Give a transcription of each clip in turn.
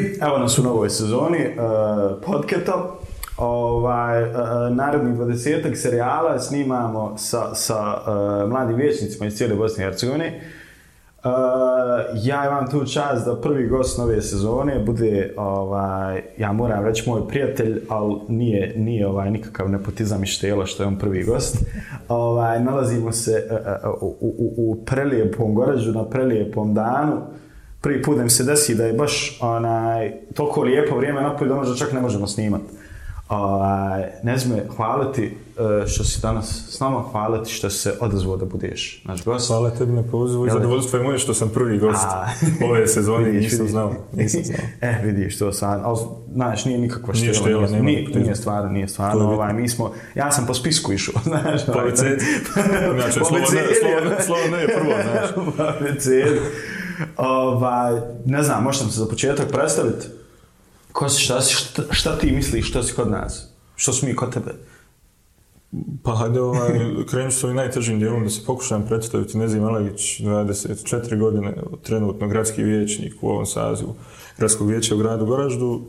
I evo nas u novoj sezoni uh, eh, podketa. Ovaj, uh, naredni 20-ak serijala snimamo sa, sa uh, mladim vječnicima iz cijele Bosne i Hercegovine. Uh, ja imam tu čast da prvi gost nove sezone bude, ovaj, ja moram reći, moj prijatelj, ali nije, nije ovaj, nikakav nepotizam i štelo što je on prvi gost. Ovaj, nalazimo se uh, uh, u, u, u prelijepom gorađu, na prelijepom danu. Uh, prvi put da mi se desi da je baš onaj, toliko lijepo vrijeme napolje da možda čak ne možemo snimati. Ovaj, ne znam hvala ti e, što si danas s nama, hvala ti što se odazvao da budeš naš gost. Hvala tebi na pozivu i zadovoljstvo je moje što sam prvi gost A... ove sezone i nisam znao. E, vidiš, to sam, ali znaš, nije nikakva štela. Nije štela, nije, nije, nije, nije stvarno, nije stvarno. Ovaj, mi smo, ja sam po spisku išao, znaš. Po ovaj, abecedi. Znači, slovo ne je prvo, znaš. Po abecedi ovaj, ne znam, možete se za početak predstaviti? Ko si, šta, si, šta, šta ti misliš, što si kod nas? Što smo mi kod tebe? Pa hajde, ovaj, krenu s ovim najtežim dijelom da se pokušam predstaviti. Nezim Malagić, 24 godine, trenutno gradski vječnik u ovom sazivu gradskog vijeća u gradu Goraždu,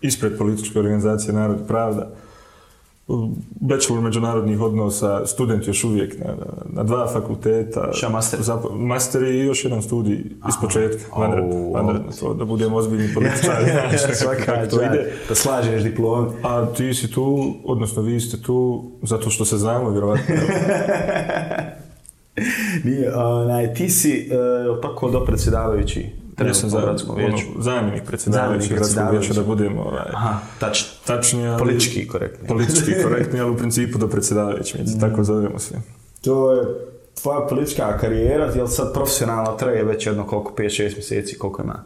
ispred političke organizacije Narod i Pravda bachelor međunarodnih odnosa, student još uvijek na, na, na dva fakulteta. Šta master? Zap, master i još jedan studij Aha. iz početka, oh, vanredno, oh, vanredno oh. to, da budem ozbiljni političar. Svaka to ide. Da slažeš diplom. A ti si tu, odnosno vi ste tu, zato što se znamo, vjerovatno. Nije, onaj, ti si, uh, eh, tako, dopredsjedavajući trenutno za, u gradskom vijeću. Ono, ono zajemnih predsjedavajućih gradskog vijeća, da budemo ovaj, Aha, tač, tačni, ali, politički korektni. Politički korektni, ali u principu do predsjedavajućih, mm. tako zovemo svi. To je tvoja politička karijera, jel sad profesionalna traje već jedno koliko, 5-6 mjeseci, koliko ima?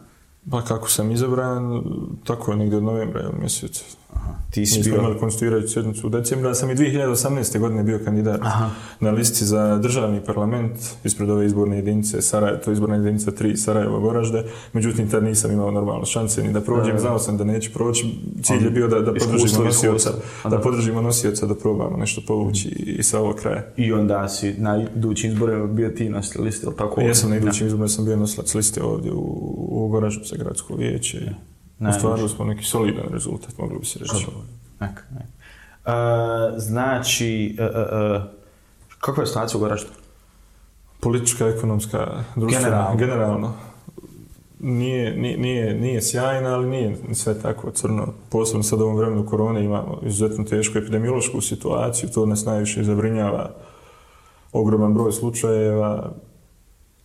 Pa kako sam izabran, tako je negdje od novembra, mjesec. Ti si bio... imali konstituirajuću sjednicu u decembru, ja sam i 2018. godine bio kandidat Aha. na listi za državni parlament ispred ove izborne jedinice Sarajevo, to je izborna jedinica 3 Sarajevo Goražde, međutim tad nisam imao normalno šanse ni da prođem, znao sam da neću proći, cilj je bio da, da podržimo nosioca, da podržimo nosioca da probamo nešto povući i, mhm. i sa ovog kraja. I onda si na idućim izborima bio ti na liste, ili tako? Ja sam na idućim izborima sam bio nosilac liste ovdje u, u Goraždu za gradsko vijeće. Ja. Ne, Ustvarili smo neki solidan rezultat, moglo bi se reći. Neka, neka. Uh, znači, uh, uh, kakva je situacija u Goraždu? Politička, ekonomska, društvena. Generalno. Generalno. Nije, nije, nije, nije sjajna, ali nije sve tako crno. Posebno sad u ovom vremenu korone imamo izuzetno tešku epidemiološku situaciju, to nas najviše zabrinjava ogroman broj slučajeva,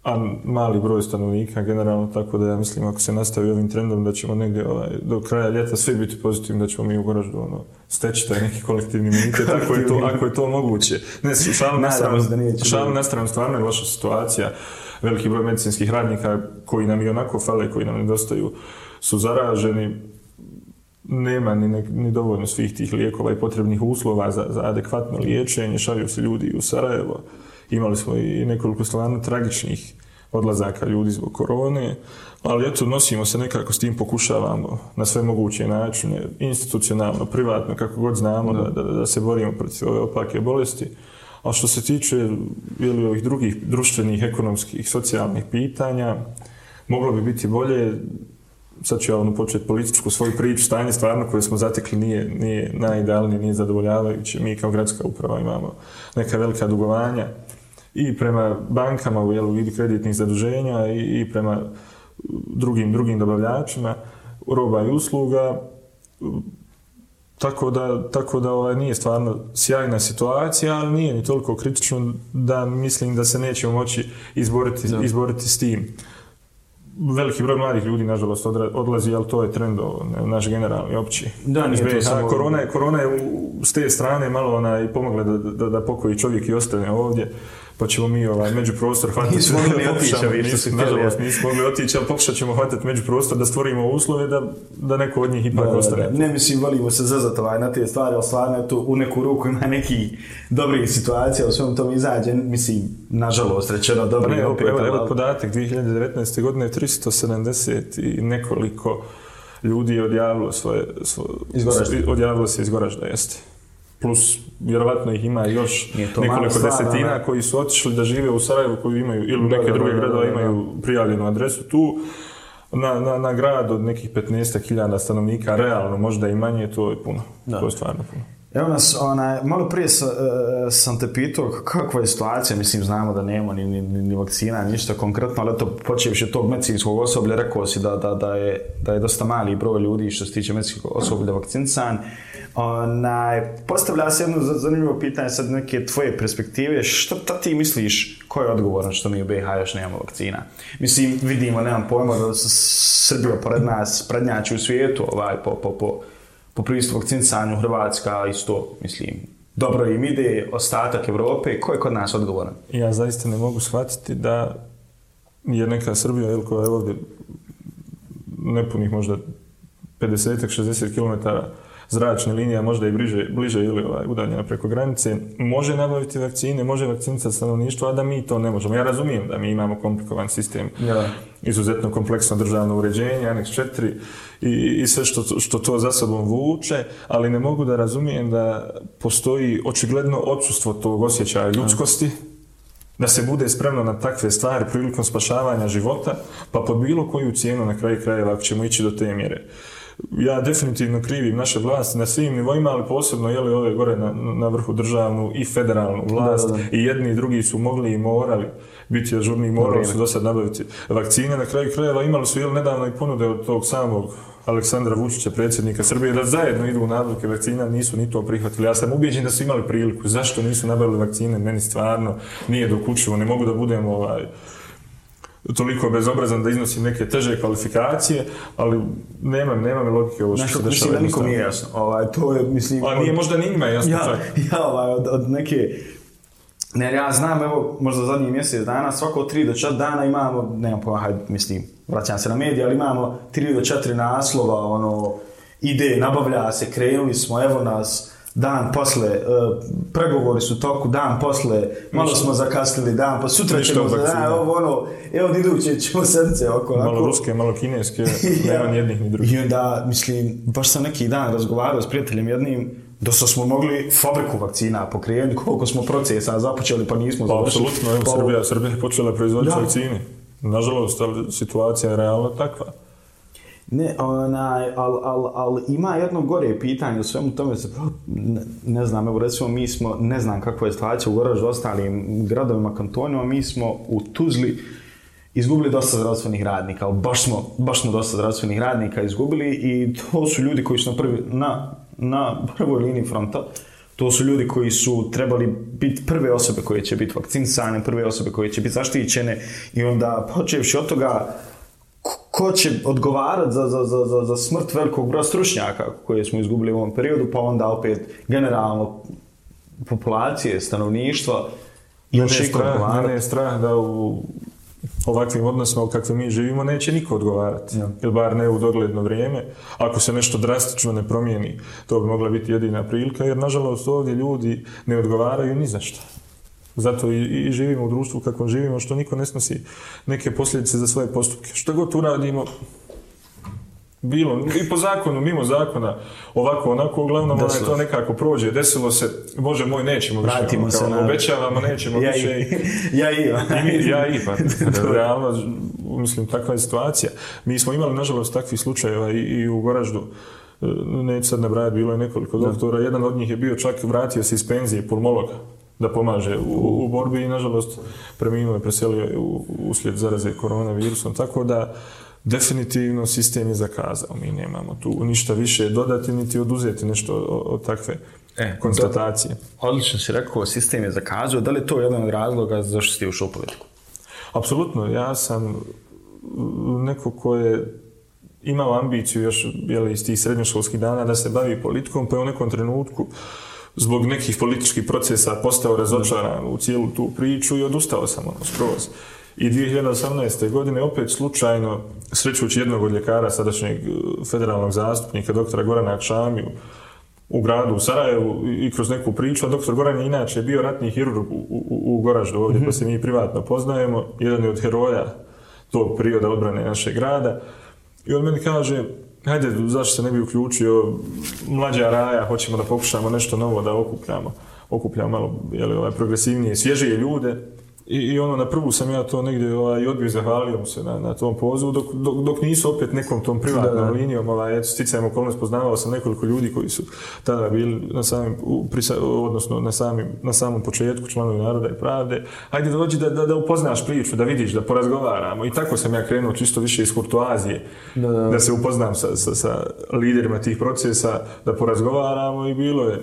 a mali broj stanovnika generalno, tako da ja mislim ako se nastavi ovim trendom da ćemo negdje ovaj, do kraja ljeta svi biti pozitivni, da ćemo mi u Goraždu ono, steći taj neki kolektivni imunitet, ako, je to, ako je to moguće. Ne, šalim na stranu, šalim na stranu, stvarno je loša situacija. Veliki broj medicinskih radnika koji nam i onako fale, koji nam nedostaju, su zaraženi. Nema ni, ne, ni dovoljno svih tih lijekova i potrebnih uslova za, za adekvatno liječenje. Šalju se ljudi u Sarajevo. Uh, imali smo i nekoliko stvarno tragičnih odlazaka ljudi zbog korone, ali eto, nosimo se nekako s tim, pokušavamo na sve moguće načine, institucionalno, privatno, kako god znamo, da, da, da, da se borimo protiv ove opake bolesti. A što se tiče ili ovih drugih društvenih, ekonomskih, socijalnih pitanja, moglo bi biti bolje, sad ću ja ono početi političku svoju priču, stanje stvarno koje smo zatekli nije, nije najidealnije, nije zadovoljavajuće. Mi kao gradska uprava imamo neka velika dugovanja, i prema bankama u jelu vidi kreditnih zaduženja i, i prema drugim drugim dobavljačima roba i usluga tako da tako da ovaj nije stvarno sjajna situacija, ali nije ni toliko kritično da mislim da se nećemo moći izboriti da. izboriti s tim. Veliki broj mladih ljudi nažalost odlazi, ali to je trend naš generalni opći. Da, nije to samo... korona je, korona je u, s te strane malo ona i pomogla da, da, da pokoji čovjek i ostane ovdje pa ćemo mi ovaj među prostor hvatati. Nismo mogli otići, vi nažalost nismo mogli otići, ali pokušat ćemo hvatati među prostor da stvorimo uslove da, da neko od njih ipak ostane. Ne mislim, volimo se zazat ovaj, na te stvari, ali stvarno je to u neku ruku na neki dobri situacija, u svom tom izađen, mislim, nažalost, rečeno dobri. Pa ne, opet, evo, evo, evo podatak, 2019. godine 370 i nekoliko ljudi je odjavilo svoje, svoje, svoje odjavilo se iz Goražda, jeste plus vjerovatno ih ima još to nekoliko stvar, desetina ne? koji su otišli da žive u Sarajevu koji imaju ili u neke da, druge gradove imaju prijavljenu adresu tu na, na, na grad od nekih 15.000 stanovnika realno možda i manje to je puno da. to je stvarno puno Evo nas, ona, malo prije sa, e, sam te pitao kakva je situacija, mislim, znamo da nema ni, ni, ni, ni vakcina, ništa konkretno, ali eto, počeš od tog medicinskog osoblja, rekao si da, da, da, je, da je dosta mali broj ljudi što se tiče medicinskog osoblja vakcinsan. Ona, postavlja se jedno zanimljivo pitanje sad neke tvoje perspektive, što ta ti misliš, ko je odgovoran što mi u BiH još nemamo vakcina? Mislim, vidimo, nemam pojma da se Srbija pored nas prednjači u svijetu, ovaj, po, po, po, po prvistvu vakcinisanju Hrvatska isto, mislim, dobro im ide, ostatak Evrope, ko je kod nas odgovoran? Ja zaista ne mogu shvatiti da je neka Srbija, ili koja je ovdje nepunih možda 50-60 kilometara, zračne linije, možda i bliže, bliže ili ovaj, udaljena preko granice, može nabaviti vakcine, može vakcinica stanovništva, a da mi to ne možemo. Ja razumijem da mi imamo komplikovan sistem, ja. izuzetno kompleksno državno uređenje, aneks 4 i, i sve što, što to za sobom vuče, ali ne mogu da razumijem da postoji očigledno odsustvo tog osjećaja ljudskosti, da se bude spremno na takve stvari prilikom spašavanja života, pa po bilo koju cijenu na kraju krajeva ćemo ići do te mjere. Uh, ja definitivno krivim naše vlasti na svim nivoima, ali posebno jeli ove gore na, na vrhu državnu i federalnu vlast. Da, da, da. I jedni i drugi su mogli i morali biti ažurni i morali su do sad nabaviti vakcine. Na kraju krajeva imali su jeli nedavno i ponude od tog samog Aleksandra Vučića, predsjednika Srbije, da zajedno idu u nabavke vakcina, nisu ni to prihvatili. Ja sam ubijeđen da su imali priliku. Zašto nisu nabavili vakcine? Meni stvarno nije dokučivo. Ne mogu da budem ovaj, uh, toliko bezobrazan da iznosim neke teže kvalifikacije, ali nema, nema mi logike ovo što se dešava. Mislim, nikom nije jasno. Ovaj, to je, mislim... Ali nije, od... možda nije ima jasno ja, čak. Ja, ovaj, od, od neke... Ne, ja znam, evo, možda zadnji mjesec dana, svako tri do četiri dana imamo, nemam pojma, hajde, mislim, vraćam se na medije, ali imamo tri do četiri naslova, ono, ide, nabavlja se, krenuli smo, evo nas, uh, dan posle uh, pregovori su toku dan posle malo smo zakasnili dan pa sutra Ništa ćemo da evo ono evo iduće ćemo srce oko malo ako... ruske malo kineske nema ni jednih ni drugih i onda mislim baš sam neki dan razgovarao s prijateljem jednim Do sad smo mogli fabriku vakcina pokrijeni, koliko smo procesa započeli, pa nismo pa, završili. Pa, apsolutno, evo, pa, Srbija, Srbija je počela proizvoditi vakcine. Nažalost, situacija je realno takva. Ne, onaj, ali al, al, ima jedno gore pitanje u svemu tome, se, ne, ne znam, evo recimo mi smo, ne znam kakva je situacija u Goražu, ostalim gradovima, kantonima, mi smo u Tuzli izgubili dosta zdravstvenih radnika, ali baš smo, baš smo dosta zdravstvenih radnika izgubili i to su ljudi koji su na, prvi, na, na prvoj liniji fronta, to su ljudi koji su trebali biti prve osobe koje će biti vakcinsane, prve osobe koje će biti zaštićene i onda počevši od toga ko će odgovarat za, za, za, za, za smrt velikog broja stručnjaka koje smo izgubili u ovom periodu, pa onda opet generalno populacije, stanovništva, Mene je, strah, mene je strah da u ovakvim odnosima u kakvim mi živimo neće niko odgovarati. Ja. Ili bar ne u dogledno vrijeme. Ako se nešto drastično ne promijeni, to bi mogla biti jedina prilika. Jer, nažalost, ovdje ljudi ne odgovaraju ni za što. Zato i, i živimo u društvu kakvom živimo, što niko ne snosi neke posljedice za svoje postupke. Što god uradimo, bilo, i po zakonu, mimo zakona, ovako, onako, uglavnom, ono to nekako prođe, desilo se, može moj, nećemo više, Vratimo ono, kao, se na... obećavamo, nećemo ja više. I... ja i, i mi, ja i, pa, realno, mislim, takva je situacija. Mi smo imali, nažalost, takvih slučajeva i, i u Goraždu, e, neću sad nabrajati, bilo je nekoliko doktora, da. jedan od njih je bio čak vratio se iz penzije, pulmologa, da pomaže u, u borbi i nažalost preminuo i preselio u, uslijed zaraze koronavirusom, tako da definitivno sistem je zakazao, mi nemamo tu ništa više dodati niti oduzeti nešto od takve e, konstatacije. Da, odlično si rekao, sistem je zakazao, da li je to jedan od razloga zašto ste ušao u politiku? Apsolutno, ja sam neko ko je imao ambiciju još jeli, iz tih srednjoškolskih dana da se bavi politikom, pa je u nekom trenutku uh, zbog nekih političkih procesa postao razočaran u cijelu tu priču i odustao sam ono skroz. I 2018. godine opet slučajno, srećući jednog od ljekara, sadašnjeg e, federalnog zastupnika, doktora Gorana Čamiju, u gradu u Sarajevu i kroz neku priču, a doktor Goran je inače bio ratni hirurg u, u, u Goraždu ovdje, mm -hmm. pa se mi privatno poznajemo, jedan je od heroja tog prioda odbrane naše grada. I on meni kaže, Hajde, zašto se ne bi uključio mlađa raja, hoćemo da pokušamo nešto novo da okupljamo, okupljamo malo jeli, ovaj, progresivnije, svježije ljude. I, I ono, na prvu sam ja to negdje ovaj, i odbio zahvalio mu se na, na tom pozivu, dok, dok, dok nisu opet nekom tom privatnom da. linijom, ovaj, eto, sticajem okolnost, poznavao sam nekoliko ljudi koji su tada bili na samim, u, pri, odnosno na, samim, na samom početku članovi naroda i pravde, hajde dođi da, da, da upoznaš priču, da vidiš, da porazgovaramo. I tako sam ja krenuo čisto više iz kurtoazije, da, da. da se upoznam sa, sa, sa liderima tih procesa, da porazgovaramo i bilo je,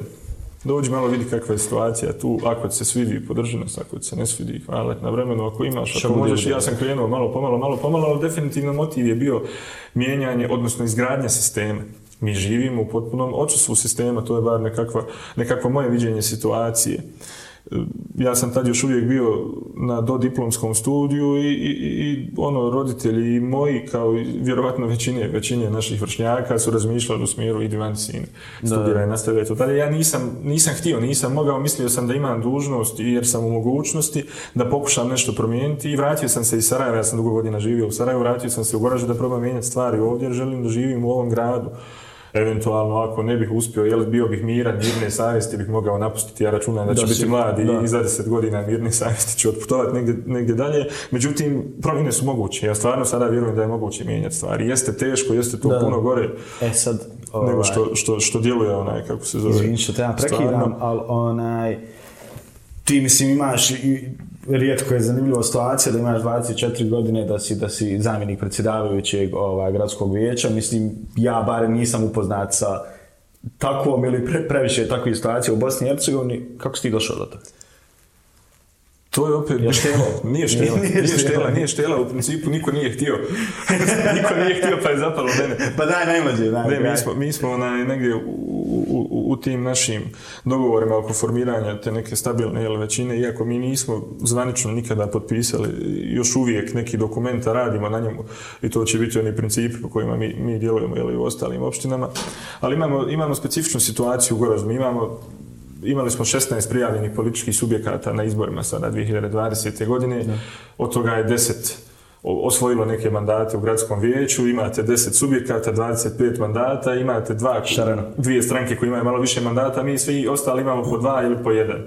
dođi malo vidi kakva je situacija tu, ako ti se svidi podržanost, ako ti se ne svidi, hvala na vremenu, ako imaš, ako možeš, ja sam krenuo malo pomalo, malo pomalo, ali definitivno motiv je bio mijenjanje, odnosno izgradnja sisteme. Mi živimo u potpunom očustvu sistema, to je bar nekakva, nekakvo moje viđenje situacije. Uh, ja sam tad još uvijek bio na dodiplomskom studiju i, i, i ono, roditelji i moji, kao i vjerovatno većine, većine naših vršnjaka su razmišljali u smjeru idi van sin, studiraj, nastavljaj to. Tada ja nisam, nisam htio, nisam mogao, mislio sam da imam dužnost jer sam u mogućnosti da pokušam nešto promijeniti i vratio sam se iz Sarajeva, ja sam dugo godina živio u Sarajevu, vratio sam se u Goražu da probam mijenjati stvari ovdje, želim da živim u ovom gradu. Uh, eventualno ako ne bih uspio, jel bio bih miran, mirne savjesti bih mogao napustiti, ja računam da, da će biti mlad i, i za deset godina mirne savjesti ću otputovati negdje, negdje dalje. Međutim, promjene su moguće, ja stvarno sada vjerujem da je moguće mijenjati stvari. Jeste teško, jeste tu da. puno gore. E sad, ovaj, nego što, što, što djeluje onaj, kako se zove. Izvinite, ja prekidam, ali onaj, ti mislim imaš i rijetko je zanimljiva situacija da imaš 24 godine da si, da si zamjenik predsjedavajućeg ovaj, gradskog vijeća. Mislim, ja bare nisam upoznat sa takvom ili pre, previše takvih situacija u Bosni i Hercegovini. Kako si ti došao do toga? To je opet... Je štela. Nije štela. Nije, nije, štela. nije štela. U principu niko nije htio. niko nije htio pa je zapalo mene. Pa daj najmlađe. Daj, ne, mi, daj. smo, mi smo onaj, negdje u, u, u tim našim dogovorima oko formiranja te neke stabilne jel, većine, iako mi nismo zvanično nikada potpisali, još uvijek neki dokumenta radimo na njemu i to će biti oni principi po kojima mi, mi djelujemo jel, u ostalim opštinama, ali imamo, imamo specifičnu situaciju u Gorazmu, imamo imali smo 16 prijavljenih političkih subjekata na izborima sada 2020. godine, od toga je 10 osvojilo neke mandate u gradskom vijeću, imate 10 subjekata, 25 mandata, imate dva, Šarano. dvije stranke koje imaju malo više mandata, mi svi ostali imamo po dva ili po jedan.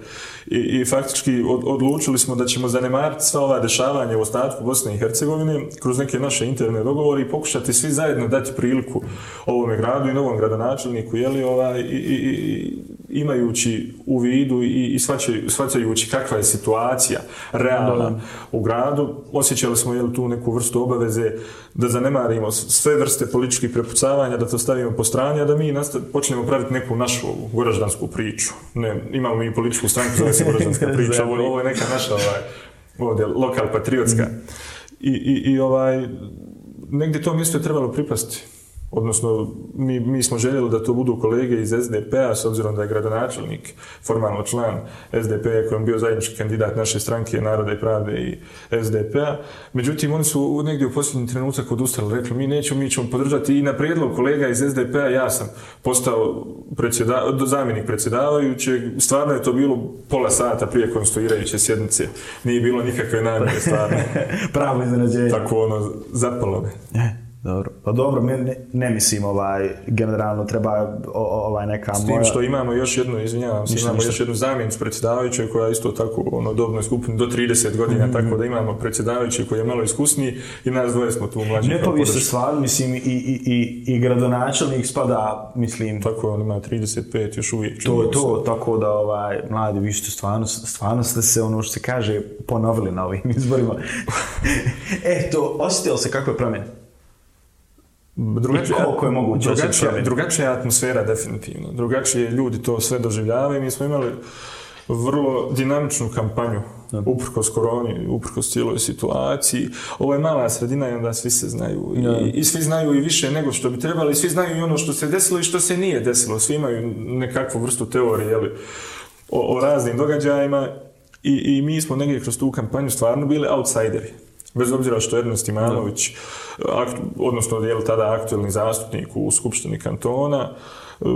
I, i faktički od, odlučili smo da ćemo zanemariti sva ova dešavanja u ostatku Bosne i Hercegovine kroz neke naše interne dogovore i pokušati svi zajedno dati priliku ovome gradu i novom gradonačelniku, jeli ovaj, i, i, i imajući u vidu i, i svacajući kakva je situacija realna u gradu, osjećali smo jel, tu neku vrstu obaveze da zanemarimo sve vrste političkih prepucavanja, da to stavimo po strani, a da mi nastav, počnemo praviti neku našu goraždansku priču. Ne, imamo mi političku stranku, zove se goraždanska priča, ovo, ovo je neka naša ovaj, ovdje, lokal patriotska. Mm. I, i, I ovaj, negdje to mjesto je trebalo pripasti odnosno mi, mi smo željeli da to budu kolege iz SDP-a, s obzirom da je gradonačelnik formalno član SDP p-a, koji je bio zajednički kandidat naše stranke Narode i Prave i SDP-a. Međutim, oni su negdje u posljednji trenutak odustali, rekli mi nećemo, mi ćemo podržati i na prijedlog kolega iz SDP-a ja sam postao predsjeda, do zamjenik predsjedavajućeg. Stvarno je to bilo pola sata prije konstruirajuće sjednice. Nije bilo nikakve namere, stvarno. Pravo iznenađenje. Tako ono, zapalo me. Yeah. Dobro. Pa dobro, mi ne, ne mislim ovaj, generalno treba o, ovaj neka moja... S tim moja... što imamo još jednu, izvinjavam se, imamo ništa. još jednu zamjenicu predsjedavajuće koja isto tako ono, dobno je skupno do 30 godina, mm -hmm. tako da mhm. imamo predsjedavajuće koji je malo iskusniji i nas dvoje smo tu mlađi. Ne povi se stvar, mislim, i, i, i, i gradonačelnik spada, mislim... Tako je, on ima 35, još uvijek. To je to, sad. tako da ovaj, mladi, vi ste stvarno, stvarno ste se, ono što se kaže, ponovili na ovim izborima. Eto, osjetio se kakve promjene? drugačije, koliko je moguće drugačija, drugačija atmosfera definitivno drugačije ljudi to sve doživljavaju mi smo imali vrlo dinamičnu kampanju uprkos koroni, uprkos cijeloj situaciji. Ovo je mala sredina i onda svi se znaju. I, yeah. I svi znaju i više nego što bi trebali. I svi znaju i ono što se desilo i što se nije desilo. Svi imaju nekakvu vrstu teorije jeli, o, o raznim događajima. I, I mi smo negdje kroz tu kampanju stvarno bili outsideri bez obzira što Edna Stimanović, akt, odnosno je tada aktuelni zastupnik u Skupštini kantona,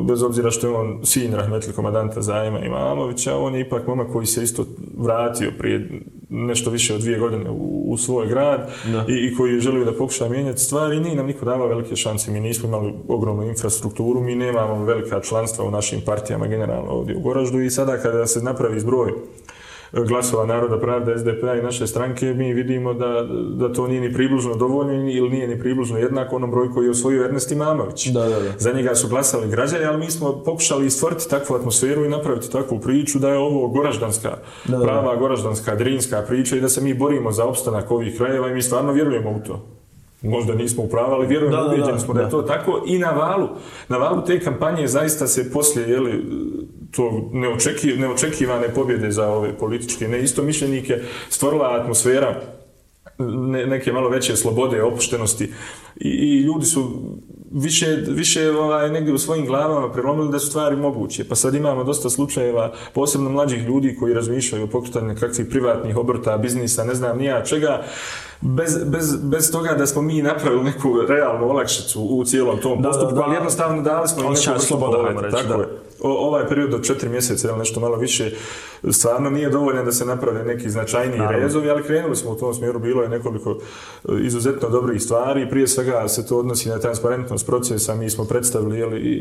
bez obzira što je on sin rahmetli komadanta Zajma Imamovića, on je ipak momak koji se isto vratio prije nešto više od dvije godine u, u svoj grad i, i, koji je želio da pokuša mijenjati stvari. Nije nam niko davao velike šanse, mi nismo imali ogromnu infrastrukturu, mi nemamo velika članstva u našim partijama generalno ovdje u Goraždu i sada kada se napravi zbroj glasova naroda, pravda, SDP-a i naše stranke, mi vidimo da, da to nije ni približno dovoljno ili nije ni približno jednako onom broju koji je osvojio Ernest Imamović. Da, da, da. Za njega su glasali građani, ali mi smo pokušali stvoriti takvu atmosferu i napraviti takvu priču da je ovo goraždanska, da, da. prava goraždanska, drinska priča i da se mi borimo za opstanak ovih krajeva i mi stvarno vjerujemo u to. Možda nismo upravali, vjerujem, da, da, da, da, smo da, da, to tako. I na valu, na valu te kampanje zaista se poslije, jeli, tog neočeki, neočekivane pobjede za ove političke neistomišljenike stvorila atmosfera ne, neke malo veće slobode, opuštenosti i, i ljudi su više, više ovaj, negdje u svojim glavama prelomili da su stvari moguće. Pa sad imamo dosta slučajeva, posebno mlađih ljudi koji razmišljaju o pokretanju nekakvih privatnih obrta, biznisa, ne znam nija čega, bez, bez, bez toga da smo mi napravili neku realnu olakšicu u cijelom tom da, postupku, da, da, ali jednostavno dali smo neku vrstu sloboda, povjet, reći, tako da. je. O, ovaj period od četiri mjeseca ili nešto malo više stvarno nije dovoljan da se naprave neki značajniji Naravno. rezovi, ali krenuli smo u tom smjeru, bilo je nekoliko e, izuzetno dobrih stvari, prije svega se to odnosi na transparentnost procesa, mi smo predstavili jeli, i,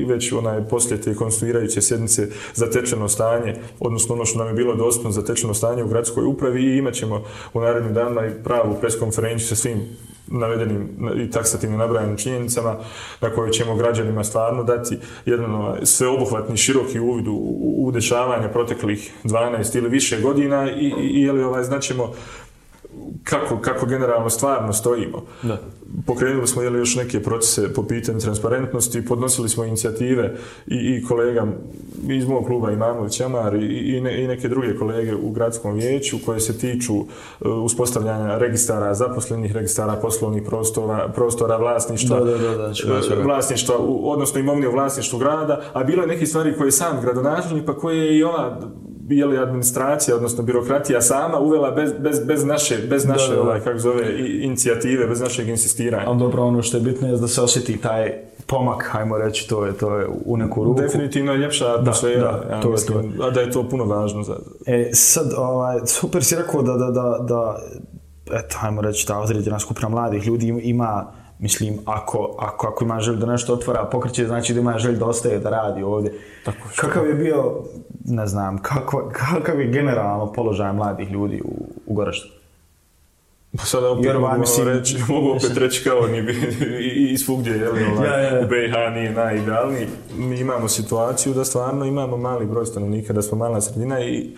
i već onaj poslije te konstituirajuće sjednice zatečeno stanje, odnosno ono što nam je bilo dostupno zatečeno stanje u gradskoj upravi i imat ćemo u narednim danima i pravu preskonferenciju sa svim navedenim i taksativno nabranim činjenicama na koje ćemo građanima stvarno dati jedan ovaj, sveobuhvatni široki uvid u, u dešavanje proteklih 12 ili više godina i, i, i ovaj, znaćemo uh, kako, kako generalno stvarno stojimo. Da. Pokrenuli smo jeli, još neke procese po pitanju transparentnosti, podnosili smo inicijative i, i kolega iz mog kluba Imanović Amar i, i, ne, i neke druge kolege u gradskom vijeću koje se tiču uh, uspostavljanja registara zaposlenih, registara poslovnih prostora, prostora vlasništva, da, da, da, da, znači, e, znači, ono- vlasništva u, odnosno imovine u vlasništvu grada, a bile neke stvari koje je sam gradonačelnik, pa koje je i ova je li administracija, odnosno birokratija sama uvela bez, bez, bez naše, bez naše da, ovaj, kako zove, inicijative, bez našeg insistiranja. Ali dobro, ono što je bitno je da se osjeti taj pomak, hajmo reći, to je, to je u neku ruku. Definitivno je ljepša atmosfera, da, da, ja to mislim, je, to je. a da je to puno važno. Za... E, sad, ovaj, super si rekao da, da, da, da eto, hajmo reći, ta određena skupina mladih ljudi ima, ima Mislim, ako, ako, ako ima želju da nešto otvara pokreće, znači da ima želju da ostaje da radi ovdje. Tako što... Kakav je bio, ne znam, kakva, kakav je generalno položaj mladih ljudi u, u Goraštu? Pa sada opet Jer, mogu, mislim... reći, mogu opet reći kao ni bi, i, i svugdje, jel, ovaj, ja, ja, ja. u BiH nije najidealniji. Mi imamo situaciju da stvarno imamo mali broj stanovnika, da smo mala sredina i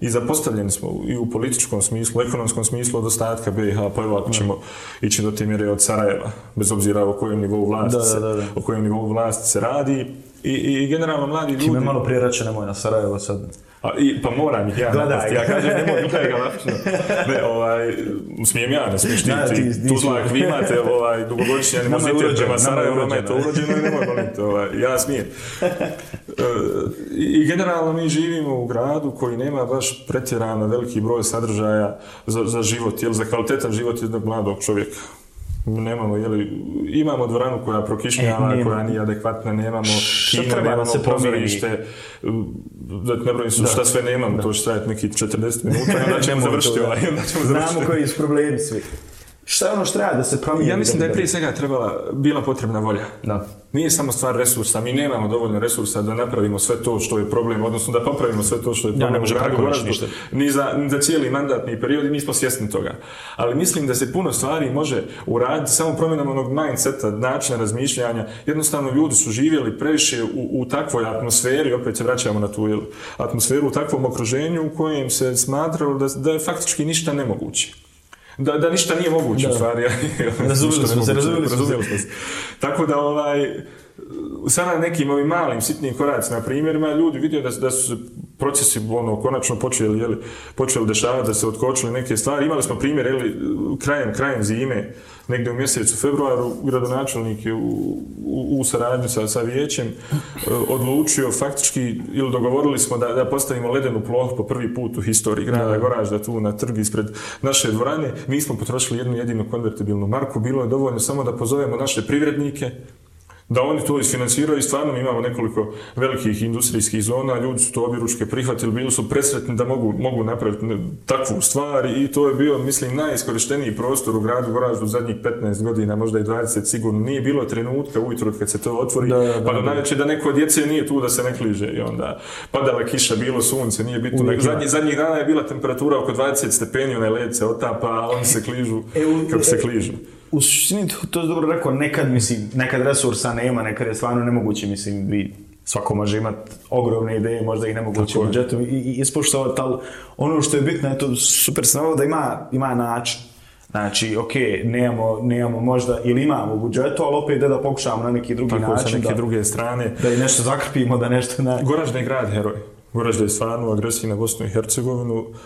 i zapostavljeni smo i u političkom smislu, u ekonomskom smislu od ostatka BiH, pa evo ako ćemo ići do te mjere od Sarajeva, bez obzira o kojem nivou vlasti, da, se, da, da, da. o kojem nivou vlasti se radi, I, i generalno mladi ljudi... Ti me malo prije moj na Sarajevo sad. A, i, pa moram ih ja napasti, ja kažem nemoj bilo ga lakšno. Ne, ovaj, smijem ja, ne smiješ ti, ti, ti tu zlak, vi imate ovaj, dugogodišnji animozitet prema Sarajevo, nama je to urođeno i nemoj boliti, ovaj, ja smijem. E, I generalno mi živimo u gradu koji nema baš pretjerano veliki broj sadržaja za, za život, jel za kvalitetan život jednog mladog čovjeka. Nemamo, jel, imamo dvoranu koja prokišnjava, e, koja nije adekvatna, nemamo kino, nemamo se pozorište, da ne brojim su šta sve nemam, da. to će trajati neki 40 minuta, onda ćemo završiti ovaj, onda ćemo završiti. Znamo koji su problemi svi. Šta je ono što treba da se promijeni? Ja mislim da je prije svega trebala, bila potrebna volja. Da. Nije samo stvar resursa, mi nemamo dovoljno resursa da napravimo sve to što je problem, odnosno da popravimo sve to što je problem. Ja ne može preko ništa. Ni za, ni za cijeli mandatni period i mi smo svjesni toga. Ali mislim da se puno stvari može uraditi samo promjenom onog mindseta, načina razmišljanja. Jednostavno, ljudi su živjeli previše u, u takvoj atmosferi, opet se vraćamo na tu atmosferu, u takvom okruženju u kojem se smatralo da, da je faktički ništa nemoguće da, da ništa nije moguće da. u stvari. razumili smo se, razumili smo se. Tako da ovaj, sa na nekim ovim malim sitnim koracima, na primjerima, ljudi vidio da, da su procesi ono, konačno počeli, jeli, počeli dešavati, da se otkočili neke stvari. Imali smo primjer, jeli, krajem, krajem zime, uh, negde u mjesecu februaru gradonačelnik je u, u, u saradnju sa, sa vijećem e, odlučio faktički ili dogovorili smo da, da postavimo ledenu plohu po prvi put u historiji grada Goražda tu na trg ispred naše dvorane. Mi smo potrošili jednu jedinu konvertibilnu marku. Bilo je dovoljno samo da pozovemo naše privrednike da oni to isfinansiraju i stvarno imamo nekoliko velikih industrijskih zona, ljudi su to objeručke prihvatili, bili su presretni da mogu, mogu napraviti takvu stvar i to je bio, mislim, najiskorišteniji prostor u gradu Goraždu u zadnjih 15 godina, možda i 20 sigurno. Nije bilo trenutka ujutro kad se to otvori, da, da, pa da, da, da. da neko djece nije tu da se ne kliže i onda padala kiša, bilo sunce, nije bitno. Uvijek, zadnji, zadnjih dana je bila temperatura oko 20 stepeni, onaj led se otapa, oni se kližu, e, u, kako e, se kližu. E, u suštini to, to je dobro rekao, nekad, mislim, nekad resursa nema, nekad je stvarno nemoguće, mislim, vi svako može imat ogromne ideje, možda i nemoguće u budžetu i, i ispoštovati, ali ono što je bitno je to super sam da ima, ima način. Znači, ok, nemamo, nemamo možda, ili imamo budžetu, ali opet da pokušamo na neki drugi Tako, način. neke da, druge strane. Da i nešto zakrpimo, da nešto... Na... Goražda je grad heroj. Goražda je stvarno agresivna Bosnu i Hercegovinu. Uh,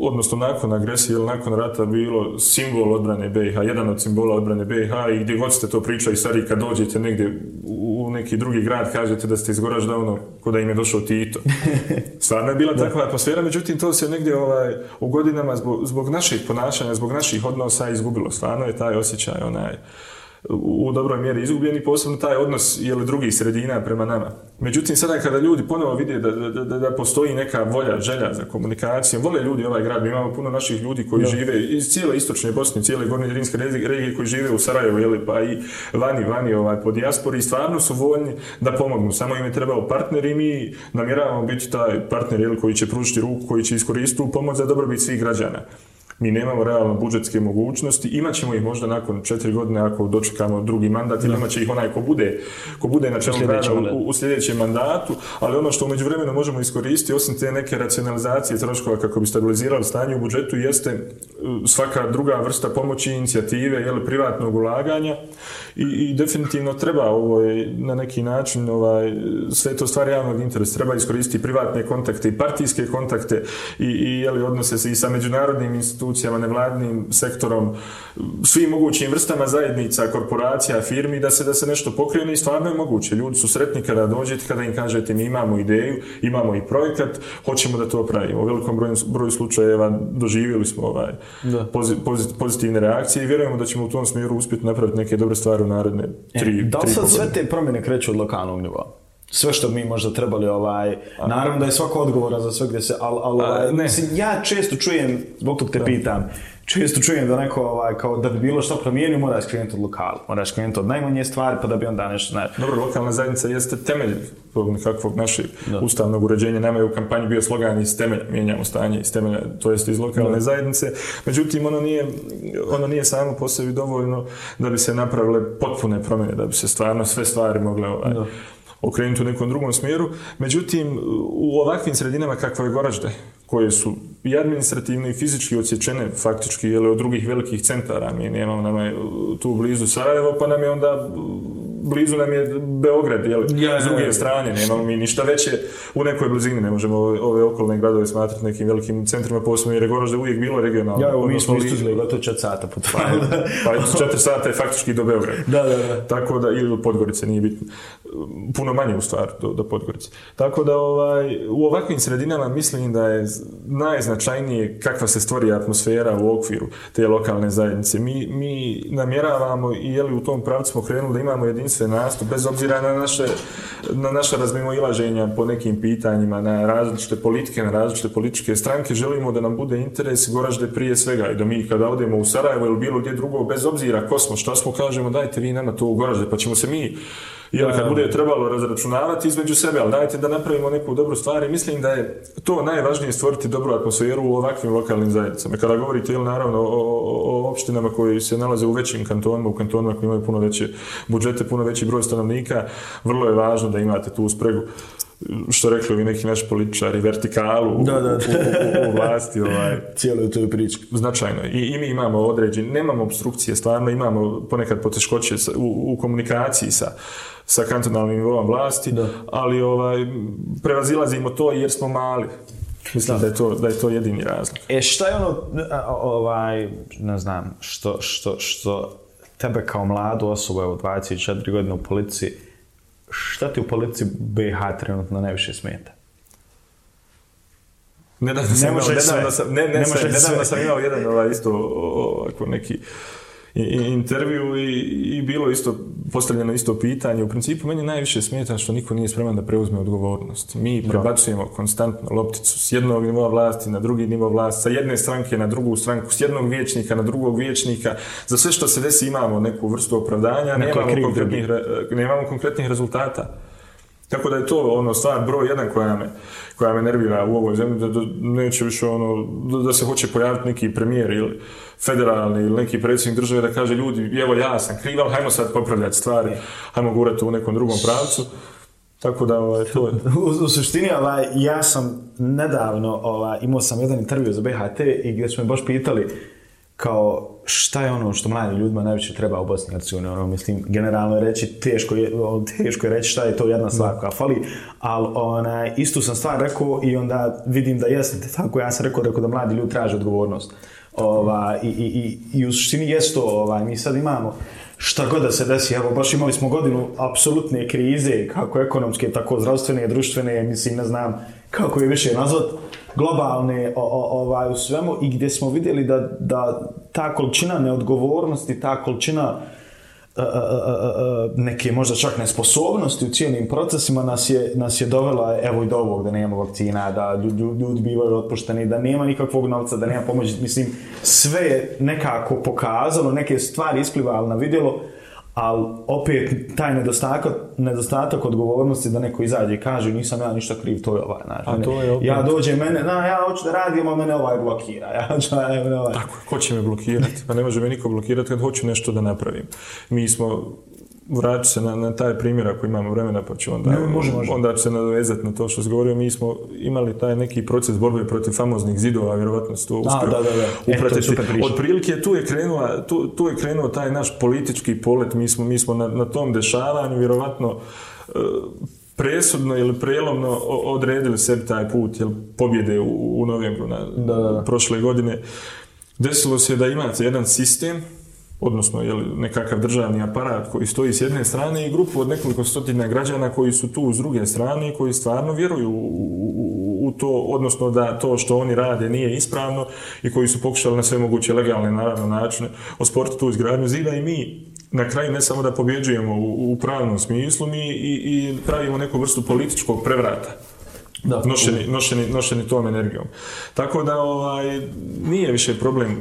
odnosno nakon agresije ili nakon rata bilo simbol odbrane BiH, jedan od simbola odbrane BiH i gdje god ste to pričali, sad i kad dođete negdje u neki drugi grad, kažete da ste iz Goražda, ono, kod im je došao Tito. Stvarno je bila takva atmosfera, međutim, to se negdje ovaj, u godinama zbog, zbog naših ponašanja, zbog naših odnosa izgubilo. Stvarno je taj osjećaj, onaj, uh, u dobroj mjeri izgubljeni, posebno taj odnos je li drugih sredina prema nama. Međutim, sada kada ljudi ponovo vide da, da, da, da postoji neka volja, želja za komunikacijom, vole ljudi ovaj grad, mi imamo puno naših ljudi koji no. žive iz cijele istočne Bosne, cijele gornje Drinske regije koji žive u Sarajevo, jeli, pa i vani, vani ovaj, po dijaspori i stvarno su voljni da pomognu. Samo im je trebao partner i mi namjeravamo biti taj partner jeli, koji će pružiti ruku, koji će iskoristiti pomoć za dobrobit svih građana mi nemamo realno budžetske mogućnosti, imat ćemo ih možda nakon četiri godine ako dočekamo drugi mandat ili imat će ih onaj ko bude, ko bude na čelu grada u, u sljedećem mandatu, ali ono što umeđu vremenu možemo iskoristiti, osim te neke racionalizacije troškova kako bi stabilizirali stanje u budžetu, jeste e, svaka druga vrsta pomoći, inicijative, jel, privatnog ulaganja i, i definitivno treba ovo je, na neki način ovaj, sve to stvari javnog interesa, treba iskoristiti privatne kontakte i partijske kontakte i, i jeli, odnose se i sa međunarodnim institucijama institucijama, nevladnim sektorom, svim mogućim vrstama zajednica, korporacija, firmi, da se da se nešto pokrene i stvarno je moguće. Ljudi su sretni kada dođete, kada im kažete mi imamo ideju, imamo i projekat, hoćemo da to pravimo. U velikom broju, broju slučajeva doživjeli smo ovaj da. Pozit, pozit, pozitivne reakcije i vjerujemo da ćemo u tom smjeru uspjeti napraviti neke dobre stvari u narodne tri, e, tri Da li sad sve te promjene kreću od lokalnog nivoa? sve što mi možda trebali ovaj naravno da je svako odgovora za sve gdje se al al A, pa, ovaj, ne. Mislim, ja često čujem zbog tog te pitam često čujem da neko ovaj kao da bi bilo što promijenio mora da skrenuti od lokala mora da skrenuti od najmanje stvari pa da bi on danas ne dobro lokalna zajednica jeste temelj nekakvog našeg ustavnog uređenja nema je u kampanji bio slogan iz temelja mijenjamo stanje iz temelja to jest iz lokalne da. zajednice međutim ono nije ono nije samo po sebi dovoljno da bi se napravile potpune promjene da bi se stvarno sve stvari mogle ovaj, da okrenuti u nekom drugom smjeru. Međutim, u ovakvim sredinama kakva je Goražde, koje su i administrativno i fizički odsječene faktički jele, od drugih velikih centara. Mi nemamo nam je uh, tu blizu Sarajevo, pa nam je onda uh, blizu nam je Beograd, jel, ja, s druge ja, ja. strane, nemamo mi ništa veće u nekoj blizini, ne možemo ove, ove okolne gradove smatrati nekim velikim centrima, posebno jer je Goražda uvijek bilo regionalno. Ja, mi smo li... istuzili, gotovo čet sata po pa, pa, četiri sata je faktički do Beograda. Da, da, da. Tako da, ili do Podgorice, nije bitno. Puno manje u stvar do, do Podgorice. Tako da, ovaj, u ovakvim sredinama mislim da je, najznačajnije kakva se stvori atmosfera u okviru te lokalne zajednice. Mi, mi namjeravamo i je li u tom pravcu smo krenuli da imamo jedinstven nastup, bez obzira na naše, na naše razmimo ilaženja po nekim pitanjima, na različite politike, na različite političke stranke, želimo da nam bude interes goražde prije svega i da mi kada odemo u Sarajevo ili bilo gdje drugo, bez obzira ko smo, što smo, kažemo dajte vi nama to u goražde, pa ćemo se mi jel, kad bude trebalo razračunavati između sebe, ali dajte da napravimo neku dobru stvar i mislim da je to najvažnije stvoriti dobru atmosferu u ovakvim lokalnim zajednicama. Kada govorite, jel, naravno, o, o, opštinama koji se nalaze u većim kantonima, u kantonima koji imaju puno veće budžete, puno veći broj stanovnika, vrlo je važno da imate tu spregu što rekli vi neki naši političari, vertikalu da, da, da. U, u, u, vlasti. Ovaj. Cijelo je to priča. Značajno. I, I mi imamo određen, nemamo obstrukcije, stvarno imamo ponekad poteškoće sa, u, u komunikaciji sa, sa kantonalnim nivom vlasti, da. ali ovaj, prevazilazimo to jer smo mali. Mislim da. da je, to, da je to jedini razlog. E šta je ono, ovaj, ne znam, što, što, što tebe kao mladu osobu, evo 24 godine u policiji, šta ti u politici BiH trenutno najviše smeta? Nedavno sam, ne imao, nedavno sam, ne, ne, ne, sve, sve. nedavno sam imao jedan ovaj, isto ovako neki uh, intervju i, i bilo isto postavljeno isto pitanje. U principu meni najviše smeta što niko nije spreman da preuzme odgovornost. Mi prebacujemo da. konstantno lopticu s jednog nivoa vlasti na drugi nivo vlasti, sa jedne stranke na drugu stranku, s jednog vječnika na drugog vječnika. Za sve što se desi imamo neku vrstu opravdanja, Neko nemamo, konkretnih, nemamo konkretnih rezultata. Tako da je to ono stvar broj jedan koja me, koja me nervira u ovoj zemlji, da, da neće više ono, da, da se hoće pojaviti neki premijer ili federalni ili neki predsjednik države da kaže ljudi, evo ja sam krivan, hajmo sad popravljati stvari, hajmo gurati u nekom drugom pravcu. Tako da, ovaj, to je. U, u suštini, ovaj, ja sam nedavno ovaj, imao sam jedan intervju za BHT i gdje su me baš pitali uh, kao šta je ono što mladim ljudima najviše treba u Bosni i Hercegovini, ono, mislim, generalno je reći, teško je, ono, teško je reći šta je to jedna stvar koja fali, ali ona, istu sam stvar rekao i onda vidim da jesu, tako ja sam rekao, rekao da mladi ljudi traže odgovornost. Ova, i, i, i, I u suštini jesu to, ova, mi sad imamo, šta god da se desi, evo, baš imali smo godinu apsolutne krize, kako ekonomske, tako zdravstvene, društvene, mislim, ne znam kako je više nazvat, globalne o, o, ovaj, u svemu i gdje smo vidjeli da, da ta količina neodgovornosti, ta količina e, e, e, neke možda čak nesposobnosti u cijenim procesima nas je, nas je dovela evo i do ovog da nema vakcina, da ljudi, ljudi bivaju otpušteni, da nema nikakvog novca, da nema pomoći. Mislim, sve je nekako pokazalo, neke stvari isplivalo na vidjelo uh, ali opet taj nedostatak, nedostatak odgovornosti da neko izađe i kaže nisam ja ništa kriv, to je ovaj. Znači, A to je opet... Ja dođem, mene, na, ja hoću da radim, a mene ovaj blokira. Ja hoću, ja, ovaj... Tako, ko će me blokirati? Pa ne može me niko blokirati kad hoću nešto da napravim. Mi smo vraću se na, na taj primjer ako imamo vremena pa ću onda, ne, može, može. onda ću se nadovezati na to što se govorio. Mi smo imali taj neki proces borbe protiv famoznih zidova, vjerovatno se to uspio upratiti. E, to Od prilike tu je, krenula, tu, tu je krenuo taj naš politički polet. Mi smo, mi smo na, na tom dešavanju vjerovatno e, presudno ili prelomno odredili sebi taj put jel, pobjede u, u novembru na, da, da, da. prošle godine. Desilo se da imate jedan sistem odnosno je li, nekakav državni aparat koji stoji s jedne strane i grupu od nekoliko stotina građana koji su tu s druge strane i koji stvarno vjeruju u, u, u to, odnosno da to što oni rade nije ispravno i koji su pokušali na sve moguće legalne naravno načine osporiti tu izgradnju zida i mi na kraju ne samo da pobjeđujemo u, u pravnom smislu, mi i, i pravimo neku vrstu političkog prevrata da, nošeni, u... nošeni, nošeni tom energijom. Tako da ovaj, nije više problem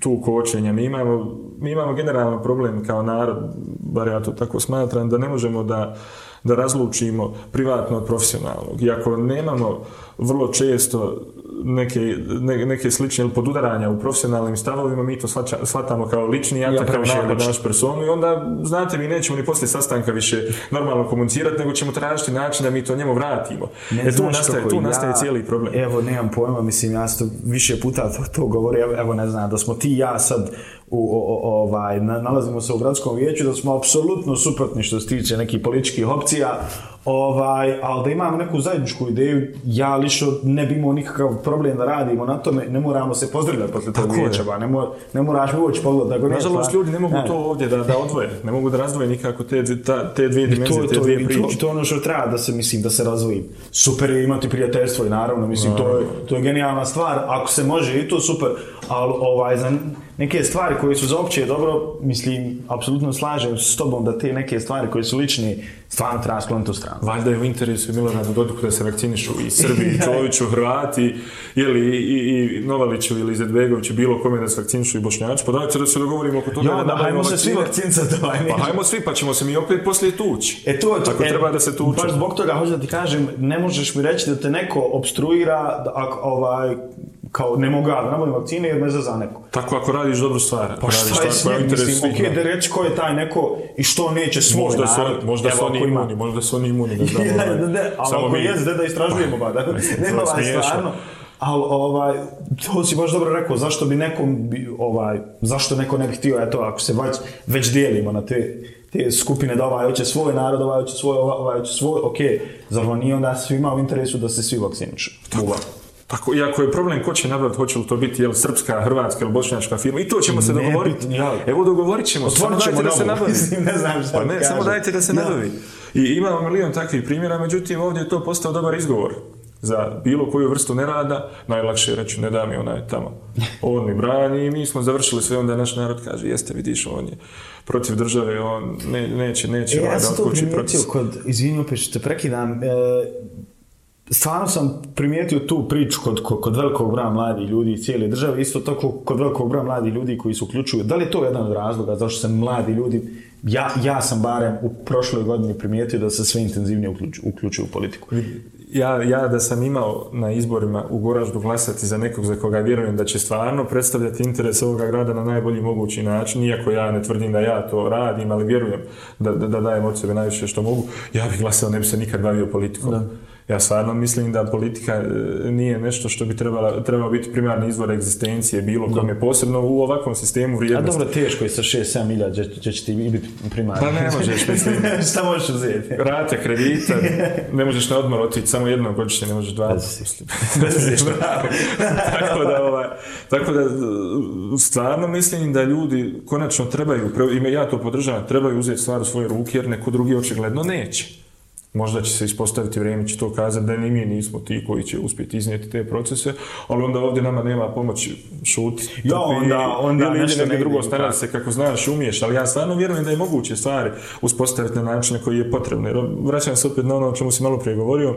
tu kočenja. Mi imamo, mi imamo generalno problem kao narod, bar ja to tako smatram, da ne možemo da, da razlučimo privatno od profesionalnog. Iako nemamo vrlo često neke, ne, neke slične ili podudaranja u profesionalnim stavovima, mi to shvatamo kao lični atak, ja kao napad na našu personu i onda, znate, mi nećemo ni poslije sastanka više normalno komunicirati, nego ćemo tražiti način da mi to njemu vratimo. Ne e tu nastaje, tu nastaje ja, cijeli problem. Evo, nemam pojma, mislim, ja sam više puta to, to govori, evo, evo, ne znam, da smo ti ja sad u, o, o, ovaj, na, nalazimo se u gradskom vijeću, da smo apsolutno suprotni što se tiče nekih političkih opcija, ovaj, ali da imamo neku zajedničku ideju, ja lišo ne bi imao nikakav problem da radimo na tome, ne moramo se pozdravljati posle tog vječeva, ne, mora, ne moraš mi uoči pogled. Dakle, Nažalost, pa, ljudi ne mogu ne. to ovdje da, da odvoje, ne mogu da razdvoje nikako te, ta, te dvije dimenzije, te dvije priče. To, to ono što treba da se, mislim, da se razvoji. Super je imati prijateljstvo i naravno, mislim, no. to, je, to je genijalna stvar, ako se može i to super, ali ovaj, za, neke stvari koje su za opće dobro, mislim, apsolutno slažem s tobom da te neke stvari koje su lične, stvarno treba skloniti u stranu. Valjda je u interesu Milorada Dodiku da se vakcinišu i Srbi, i Čoviću, Hrvati, ili i, i Novaliću ili Zedbegoviću, bilo kome da se vakcinišu i Bošnjaču. Pa dajte da se dogovorimo oko toga. Jo, da, da, da hajmo se svi vakcinca to. Ovaj, pa hajmo svi, pa ćemo se mi opet poslije tući. E to, to Ako e, treba da se tuče. Baš zbog toga, hoću da ti kažem, ne možeš mi reći da te neko obstruira, da, ovaj, kao ne mogu ja da vakcine jer me za neko. Tako, ako radiš dobru stvar. Pa šta radiš šta je interes svih. Okej, okay, da reći ko je taj neko i što neće svoj možda narod. Su, možda su oni ima. imuni, možda su oni imuni. Da, znamo, da, ovaj, da, da, ali ako mi... jes, da, da istražujemo ba. Da, znači, nema vas ovaj, stvarno. Ali, ovaj, to si baš dobro rekao, zašto bi nekom, ovaj, zašto neko ne bi htio, eto, ako se već, već dijelimo na te, te skupine, da ovaj hoće svoj narod, ovaj hoće svoj, ovaj hoće svoj, okej, okay. zar on nije onda svima u interesu da se svi vakcinišu? Tako. Tako, iako je problem ko će nabaviti, hoće li to biti jel, srpska, hrvatska ili bošnjačka firma, i to ćemo se dogovoriti. Evo dogovorit ćemo, samo dajte da se nabavi. ne znam šta pa ne, kažem. samo dajte da se nabavi. I imamo milion takvih primjera, međutim ovdje je to postao dobar izgovor za bilo koju vrstu nerada, najlakše je reći ne da mi onaj tamo. On mi brani i mi smo završili sve, onda naš narod kaže jeste vidiš on je protiv države, on ne, neće, neće e, ovaj ja da otkući proces. Ja sam to primijetio kod, izvinju opet što te prekidam, e, stvarno sam primijetio tu priču kod, kod, kod velikog broja mladih ljudi i cijele države, isto tako kod velikog broja mladih ljudi koji se uključuju. Da li je to jedan od razloga zašto se mladi ljudi, ja, ja sam barem u prošloj godini primijetio da se sve intenzivnije uključ, uključuju u politiku? Ja, ja da sam imao na izborima u Goraždu glasati za nekog za koga vjerujem da će stvarno predstavljati interes ovoga grada na najbolji mogući način, iako ja ne tvrdim da ja to radim, ali vjerujem da, da, da dajem od sebe najviše što mogu, ja bih glasao, ne bih se nikad bavio politikom. Da. Ja stvarno mislim da politika e, nije nešto što bi trebala, trebao biti primarni izvor egzistencije bilo kom je posebno u ovakvom sistemu vrijednosti. A dobro, teško je sa 6-7 milijada, će, će, će ti biti primarni. Pa ne možeš, mislim. Šta možeš uzeti? Rate, kredita, ne možeš na odmor otići, samo jedno godišnje, ne možeš dva. Bez si. tako, da, ovaj, tako da, stvarno mislim da ljudi konačno trebaju, i ja to podržavam, trebaju uzeti stvar u svoje ruke, jer neko drugi očigledno neće možda će se ispostaviti vrijeme će to kazati da ni mi nismo ti koji će uspjeti iznijeti te procese, ali onda ovdje nama nema pomoć šuti. Ja, onda, onda ili nešto negdje drugo stane se kako znaš, umiješ, ali ja stvarno vjerujem da je moguće stvari uspostaviti na način koji je potrebno. Jer vraćam se opet na ono o čemu si malo prije govorio, e,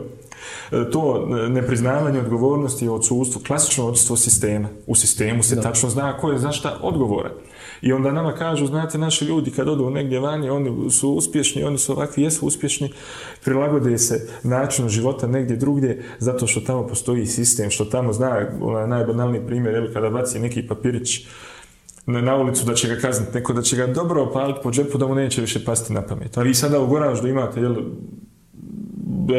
to e, nepriznavanje odgovornosti je odsustvo, klasično odsustvo sistema. U sistemu se da. tačno zna ko je zašta odgovoran. I onda nama kažu, znate, naši ljudi kad odu negdje vani, oni su uspješni, oni su ovakvi, jesu uspješni, prilagode se načinu života negdje drugdje, zato što tamo postoji sistem, što tamo zna, onaj najbanalniji primjer, ili kada baci neki papirić na, na ulicu da će ga kazniti neko, da će ga dobro opaliti po džepu, da mu neće više pasti na pamet. Ali i sada u Goranždu imate, jel,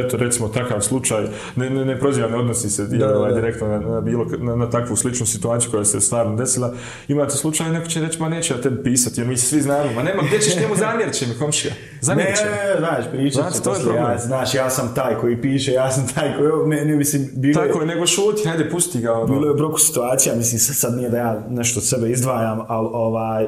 eto recimo takav slučaj ne ne ne prozivam ne odnosi se da, ovaj, direktno na, na bilo na, na takvu sličnu situaciju koja se stvarno desila imate slučaj neko će reći ma neće ja tebi pisati jer mi svi znamo ma nema gdje ćeš njemu zamjerit će mi komšija zamjerit će ne, znaš pričat će to je ja, znaš ja sam taj koji piše ja sam taj koji ne, ne mislim bilo tako je nego šuti hajde pusti ga ono. bilo je broku situacija mislim sad, sad nije da ja nešto od sebe izdvajam ali ovaj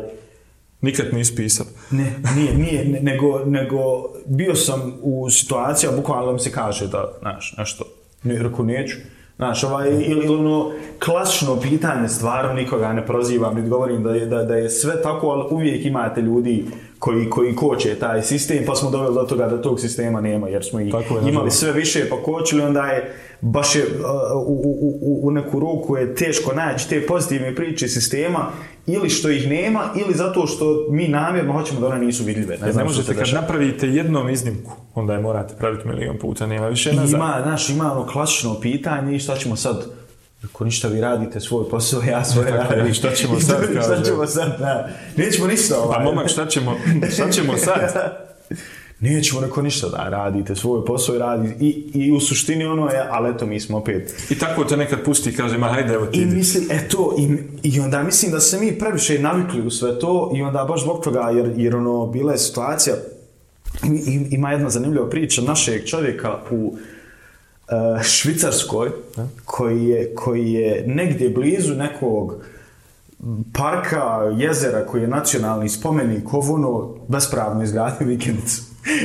Nikad nisi pisao? Ne, nije, nije, ne, nego, nego bio sam u situaciji, a bukvalno mi se kaže da, znaš, nešto, ne, rekao, neću. Znaš, ovaj, ili ono klasično pitanje, stvarno nikoga ne prozivam, niti govorim da je, da, da je sve tako, ali uvijek imate ljudi koji, koji koče taj sistem, pa smo doveli do toga da tog sistema nema, jer smo ih je, imali sve više, pa kočili, onda je baš je, uh, u, u, u, u neku ruku je teško naći te pozitivne priče sistema, ili što ih nema, ili zato što mi namjerno hoćemo da one nisu vidljive. Ne, ne znam možete, kad napravite jednom iznimku, onda je morate praviti milion puta, nema više nazad. Ima, znaš, ima ono klasično pitanje i šta ćemo sad, ako ništa vi radite svoj posao, ja svoje radim. Tako, šta ćemo sad, kaže. šta ćemo sad, da. Nećemo ništa pa ovaj. Pa momak, šta ćemo, šta ćemo sad? nećemo neko ništa da radite svoje posao i radi i, i u suštini ono je, ali eto mi smo opet. I tako te nekad pusti i kaže, ma hajde, evo ti. I ide. mislim, eto, i, i onda mislim da se mi previše navikli u sve to i onda baš zbog toga, jer, jer ono, bila je situacija, i, ima jedna zanimljiva priča našeg čovjeka u uh, Švicarskoj, koji je, koji je negdje blizu nekog parka, jezera koji je nacionalni spomenik ovono bespravno izgradio vikendicu.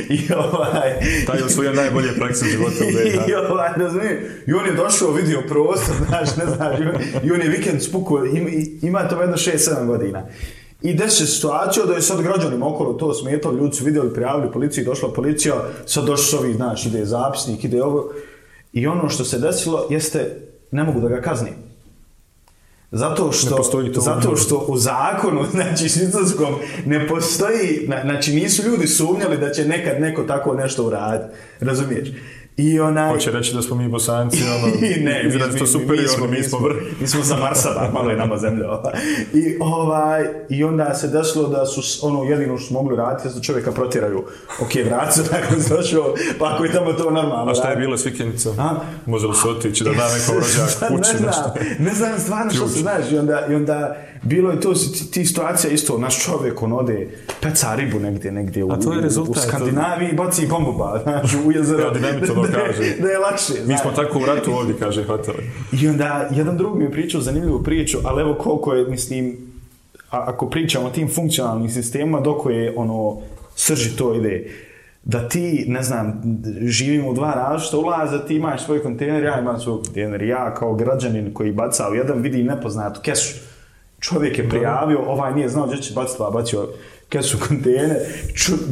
I ovaj... Taj je osvojio najbolje prakse života u BH. I ovaj, ne znam, i on je došao, vidio prostor, znaš, ne znaš, i on, i on je vikend spukuo, im, ima to jedno 6-7 godina. I desi se situacija da je sad građanima okolo to smetalo, ljudi su vidjeli, prijavili policiju, došla policija, sad došli su ovi, znaš, ide zapisnik, ide ovo. I ono što se desilo jeste, ne mogu da ga kaznim. Zato što, to zato što u zakonu, znači švicarskom, ne postoji, znači nisu ljudi sumnjali da će nekad neko tako nešto uraditi. Razumiješ? I onaj... Hoće reći da smo mi bosanci, ono... ne, izraz, mi, to super, mi, mi, smo, mi, smo, vr... mi smo sa Marsa, da, malo je nama zemlja. I, ovaj, I onda se desilo da su ono jedino što smo mogli raditi, da čovjeka protiraju. Ok, vracu, tako se došao, pa ako je tamo to normalno. A šta je bilo s vikendicom? Može li se otići da da neko rođak kući? ne, znam, ne znam stvarno što se znaš. I onda, I onda bilo je to, ti, ti situacija isto, naš čovjek, on ode, peca ribu negdje, negdje u, A to je rezultat, u Skandinaviji, to... baci bombu, ba, u jezero. Ja, dinamito, kaže. da je lakše. Mi smo tako u ratu ovdje, kaže Fatale. I onda, jedan drugi mi je pričao zanimljivu priču, ali evo koliko je, mislim, a, ako pričamo o tim funkcionalnim sistemima, dok je, ono, srži to ide, da ti, ne znam, živimo u dva različita ulaza, ti imaš svoj kontener, ja imam svoj kontener, ja kao građanin koji baca u jedan vidi nepoznatu kesu. Čovjek je prijavio, ovaj nije znao gdje će baciti, pa bacio kesu kontener,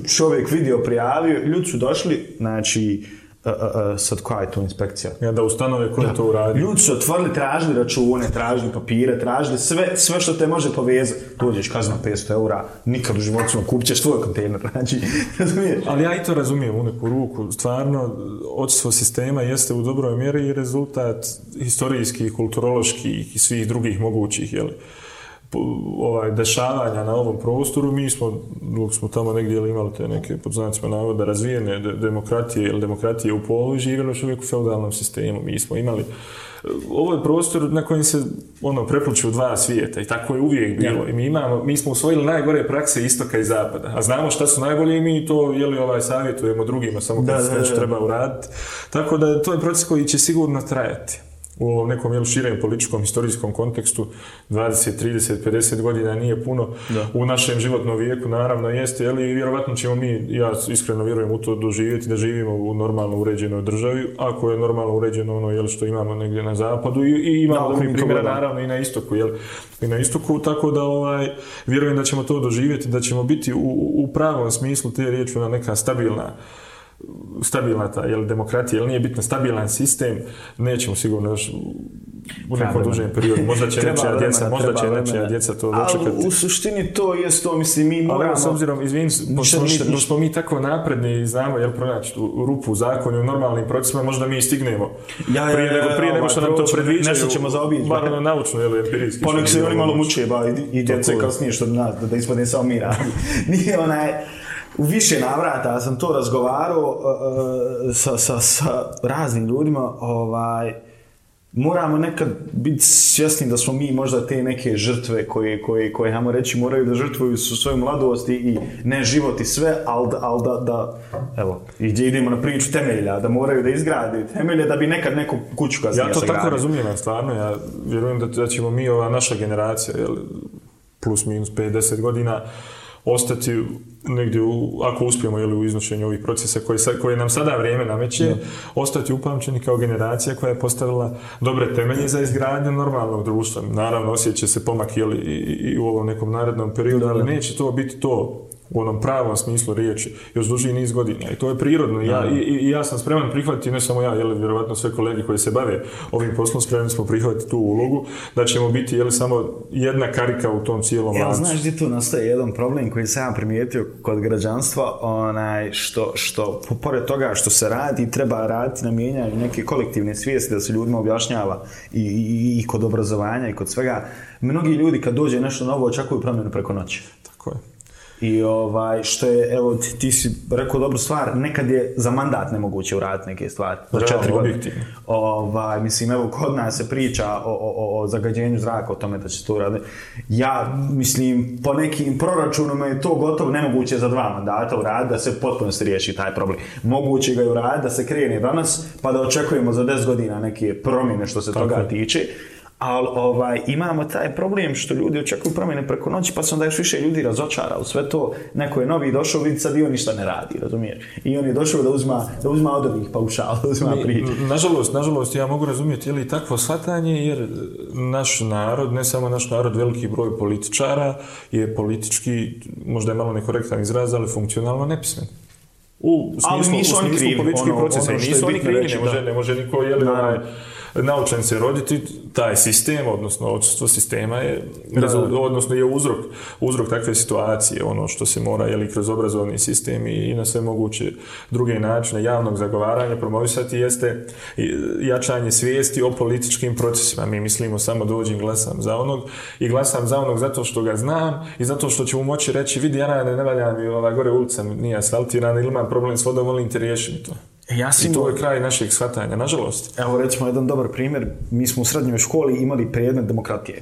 čovjek vidio, prijavio, ljudi su došli, znači, uh, sad koja je tu inspekcija? Ja, da ustanove ko je to uradio. Ljudi su otvorili, tražili račune, tražili papire, tražili sve, sve što te može povezati. Dođeš kazna 500 eura, nikad u životu ne kupit ćeš tvoj kontejner. Znači, razumiješ? Ali ja i to razumijem u neku ruku. Stvarno, odstvo sistema jeste u dobroj mjeri rezultat historijskih, kulturoloških i svih drugih mogućih, jel'i? ovaj dešavanja na ovom prostoru mi smo dok smo tamo negdje imali te neke pod znacima navoda razvijene de demokratije ili demokratije u polu živjeli još uvijek u feudalnom sistemu mi smo imali ovaj prostor na kojem se ono preplučuju dva svijeta i tako je uvijek bilo ja. i mi imamo mi smo usvojili najgore prakse istoka i zapada a znamo šta su najbolje i mi to je li ovaj savjetujemo drugima samo kad da, se da, da, da. treba uraditi tako da to je proces koji će sigurno trajati u ovom nekom jel, širem političkom, historijskom kontekstu, 20, 30, 50 godina nije puno, da. u našem životnom vijeku naravno jeste, jel, i vjerovatno ćemo mi, ja iskreno vjerujem u to, doživjeti da živimo u normalno uređenoj državi, ako je normalno uređeno ono jel, što imamo negdje na zapadu, i, i imamo da, dobri primjera naravno i na istoku, jel, i na istoku, tako da ovaj, vjerujem da ćemo to doživjeti, da ćemo biti u, u pravom smislu te riječi na neka stabilna, mm stabilna ta jel, demokratija, jel nije bitno stabilan sistem, nećemo sigurno još u nekom dužem periodu. Možda će neće djeca, možda će neće djeca to dočekati. Ali u suštini to je to, mislim, mi moramo... Ali s obzirom, izvin, pošto smo mi tako napredni i znamo, jel, pronaći tu rupu u zakonju, u normalnim procesima, možda mi i stignemo. Ja, prije nego, prije ovaj nego što nam to predviđaju. Nešto ćemo zaobiti. Bar dakle. ono naučno, jel, empirijski. Ponek pa se oni malo muče, ba, i djece kasnije, što da ispod ne samo mi radi. Nije onaj... U više navrata sam to razgovarao uh, sa, sa, sa raznim ljudima, ovaj, moramo nekad biti svjesni da smo mi možda te neke žrtve koje, koje, koje namo reći, moraju da žrtvuju su svoju mladost i ne život i sve, ali da, al da, da, evo, gdje idemo na priču temelja, da moraju da izgrade temelje da bi nekad neku kuću kazi Ja to sagradio. tako razumijem, stvarno, ja vjerujem da, da ćemo mi, ova naša generacija, jel, plus minus 50 godina, ostati negdje u, ako uspijemo ili u iznošenju ovih procesa koje, sa, koje nam sada vrijeme nameće, no. ostati upamćeni kao generacija koja je postavila dobre temelje za izgradnju normalnog društva. Naravno, osjeća se pomak jeli, i, i, u ovom nekom narednom periodu, no, ali no. neće to biti to u onom pravom smislu riječi još duži niz godina i to je prirodno ja, i, i, ja sam spreman prihvatiti ne samo ja, jeli, vjerovatno sve kolege koji se bave ovim poslom spremni smo prihvatiti tu ulogu da ćemo biti jeli, samo jedna karika u tom cijelom ja, Znaš gdje tu nastaje jedan problem koji sam primijetio kod građanstva onaj, što, što pored toga što se radi treba raditi na mijenjanju neke kolektivne svijeste da se ljudima objašnjava i, i, i kod obrazovanja i kod svega mnogi ljudi kad dođe nešto novo očekuju promjenu preko noći tako je I ovaj, što je, evo, ti, ti si rekao dobru stvar, nekad je za mandat nemoguće uraditi neke stvari. Za četiri godine. Ovaj, mislim, evo, kod nas se priča o, o, o zagađenju zraka, o tome da će to uraditi. Ja, mislim, po nekim proračunima je to gotovo nemoguće za dva mandata uraditi, da se potpuno se riješi taj problem. Moguće ga je uraditi da se krene danas, pa da očekujemo za 10 godina neke promjene što se Tako. toga tiče ali ovaj, imamo taj problem što ljudi očekuju promjene preko noći, pa se onda još više ljudi razočara u sve to. Neko je novi došao, vidi sad i on ništa ne radi, razumiješ? I on je došao da uzma, da uzma od ovih paušala, da uzma priče. Nažalost, nažalost, ja mogu razumjeti ili takvo shvatanje, jer naš narod, ne samo naš narod, veliki broj političara je politički, možda je malo nekorektan izraz, ali funkcionalno nepismen. U, u smislu, ali nisu u smislu oni krivi, ono, ono, što je bitno reći, ne može, da. ne može niko, jel, da. Ovaj, naučen se roditi, taj sistem, odnosno odsustvo sistema je, da, da. odnosno je uzrok, uzrok takve situacije, ono što se mora, jeli, kroz obrazovni sistem i, i na sve moguće druge načine javnog zagovaranja promovisati, jeste jačanje svijesti o političkim procesima. Mi mislimo samo dođim, glasam za onog i glasam za onog zato što ga znam i zato što ću mu moći reći, vidi, ja ne, ne valja mi ova gore ulica, nije asfaltirana ili imam problem s vodom, molim te, riješi mi to. E, ja sam I to je kraj našeg shvatanja, nažalost. Evo recimo jedan dobar primjer, mi smo u srednjoj školi imali prijedne demokratije,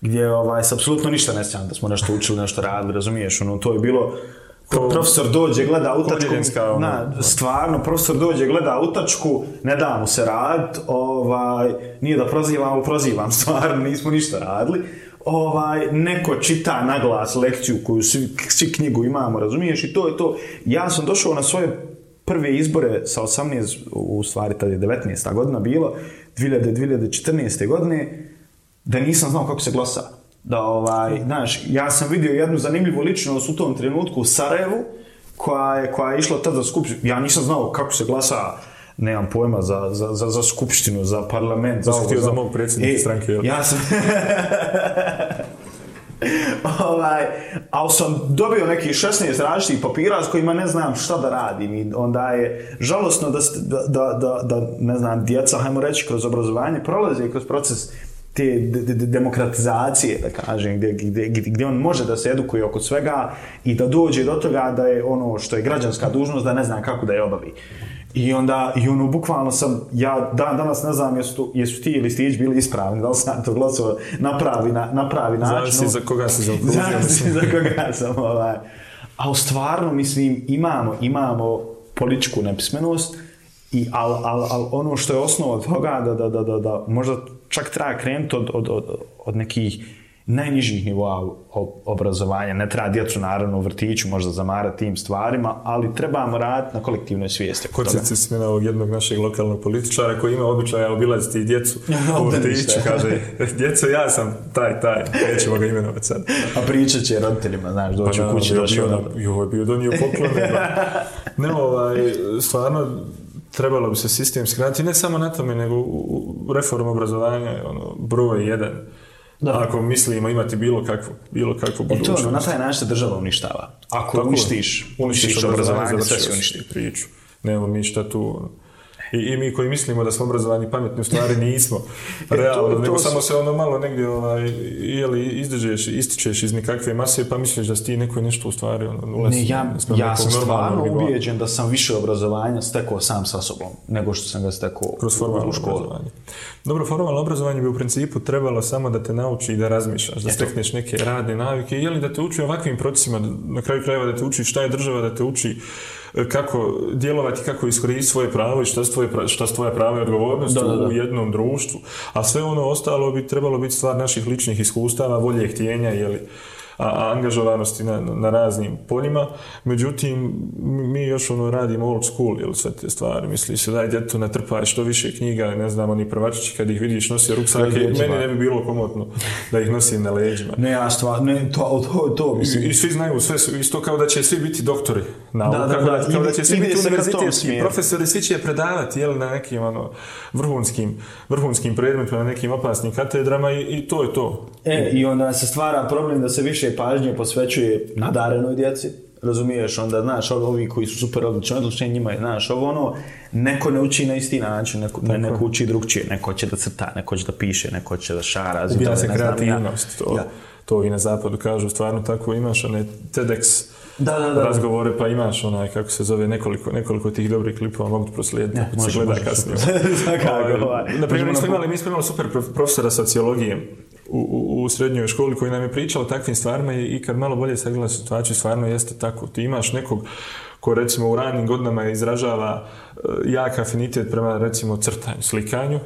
gdje ovaj, se apsolutno ništa ne sjećam da smo nešto učili, nešto radili, razumiješ, ono, to je bilo Pro, profesor dođe, gleda utačku, ono, na, stvarno, profesor dođe, gleda utačku, ne da mu se rad, ovaj, nije da prozivam, prozivam, stvarno, nismo ništa radili, ovaj neko čita na glas lekciju koju svi, svi knjigu imamo, razumiješ, i to je to. Ja sam došao na svoje prve izbore sa 18, u stvari tada je 19. godina bilo, 2014. godine, da nisam znao kako se glasa. Da, ovaj, znaš, ja sam vidio jednu zanimljivu ličnost u tom trenutku u Sarajevu, koja je, koja je išla tada za skupštinu. Ja nisam znao kako se glasa, nemam pojma, za, za, za, za skupštinu, za parlament. Da, za ovo, htio za mog predsjednika e, stranke. Ja sam... ovaj, ali sam dobio neki 16 različitih papira s kojima ne znam šta da radim i onda je žalosno da, da, da, da, da ne znam, djeca, hajmo reći, kroz obrazovanje prolaze kroz proces te de, de, de, demokratizacije, da kažem, gdje, gdje, gdje, gdje on može da se edukuje oko svega i da dođe do toga da je ono što je građanska dužnost da ne znam kako da je obavi. Uh, I onda, i ono, bukvalno sam, ja dan, danas ne znam jesu, jesu ti ili stić bili ispravni, da li sam to glasovo napravi, na, napravi način. Znaš si za ono, koga si za koga sam. Znaš si za koga sam, ovaj. A u stvarno, mislim, imamo, imamo političku nepismenost, i, ali al, al, ono što je osnova toga, da, da, da, da, da, možda čak treba krenuti od, od, od, od nekih, uh, najnižih nivoa obrazovanja. Ne treba djecu naravno u vrtiću možda zamarati tim stvarima, ali trebamo raditi na kolektivnoj svijesti. Ko će se smjena ovog jednog našeg lokalnog političara koji ima običaja obilaziti i djecu u vrtiću, kaže, djeco ja sam taj, taj, nećemo ga imenovati sad. A pričat će roditeljima, znaš, doći pa, u kući, došli od... Joj, bio donio poklone, ba. Ne, ovaj, stvarno, trebalo bi se sistem skrati, ne samo na tome, nego u, u reform obrazovanja, ono, broj jedan. Da. Ako mislimo imati bilo kakvu bilo kakvu budućnost. E to, na taj način se država uništava. Ako Tako, uništiš, uništiš, uništiš obrazovanje, sve se uništi. Priču. Nemamo mi šta tu... Ono. I, I mi koji mislimo da smo obrazovani pametni, u stvari nismo. E, realno, to, to nego su... samo se ono malo negdje ovaj, jeli, izdeđeš, ističeš iz nekakve mase, pa misliš da si ti neko nešto u stvari ono, ulesi. Ne, ja, ja sam stvarno ubijeđen da sam više obrazovanja stekao sam sa sobom, nego što sam ga stekao Kroz formalno u školu. obrazovanje. Dobro, formalno obrazovanje bi u principu trebalo samo da te nauči i da razmišljaš, da Eto. stekneš neke radne navike, jeli da te uči ovakvim procesima, na kraju krajeva da te uči šta je država, da te uči kako djelovati, kako iskoristiti svoje pravo i šta su tvoje, šta su tvoje prave i odgovornosti da, da, da. u jednom društvu. A sve ono ostalo bi trebalo biti stvar naših ličnih iskustava, volje i htjenja, jeli? a, angažovanosti na, na raznim poljima. Međutim, mi još ono radimo old school, jel sve te stvari, misli se daj djetu natrpaj što više knjiga, ne znam, oni prvačići kad ih vidiš nosi ruksake, meni ne bi bilo komotno da ih nosim na leđima. Ne, ja stvar, ne, to, to, to mislim. I, I, svi znaju, sve su, isto kao da će svi biti doktori na da, kako da, kao da, će svi biti univerzitetski profesori, svi će predavati, jel, na nekim, ono, vrhunskim, vrhunskim predmetima, na nekim opasnim katedrama i, i to je to. E, i onda se stvara problem da se više više pažnje posvećuje nadarenoj djeci, razumiješ, onda znaš, ovi koji su super odlični, odlični njima je, znaš, ovo ono, neko ne uči na isti način, neko, ne, neko uči drugčije, neko će da crta, neko će da piše, neko će da šara, zi, Ubija se kreativnost, ja. to, ja. to i na zapadu kažu, stvarno tako imaš, one TEDx da, da, da, razgovore, pa imaš onaj, kako se zove, nekoliko, nekoliko tih dobrih klipova, mogu da proslijediti, ja, se gleda kasnije. Ovaj. Ovaj, na primjer, mi smo imali super profesora sociologije, u, u srednjoj školi koji nam je pričao o takvim stvarima i kad malo bolje sagleda situaciju, stvarno jeste tako. Ti imaš nekog ko recimo u ranim godinama izražava e, jak afinitet prema recimo crtanju, slikanju,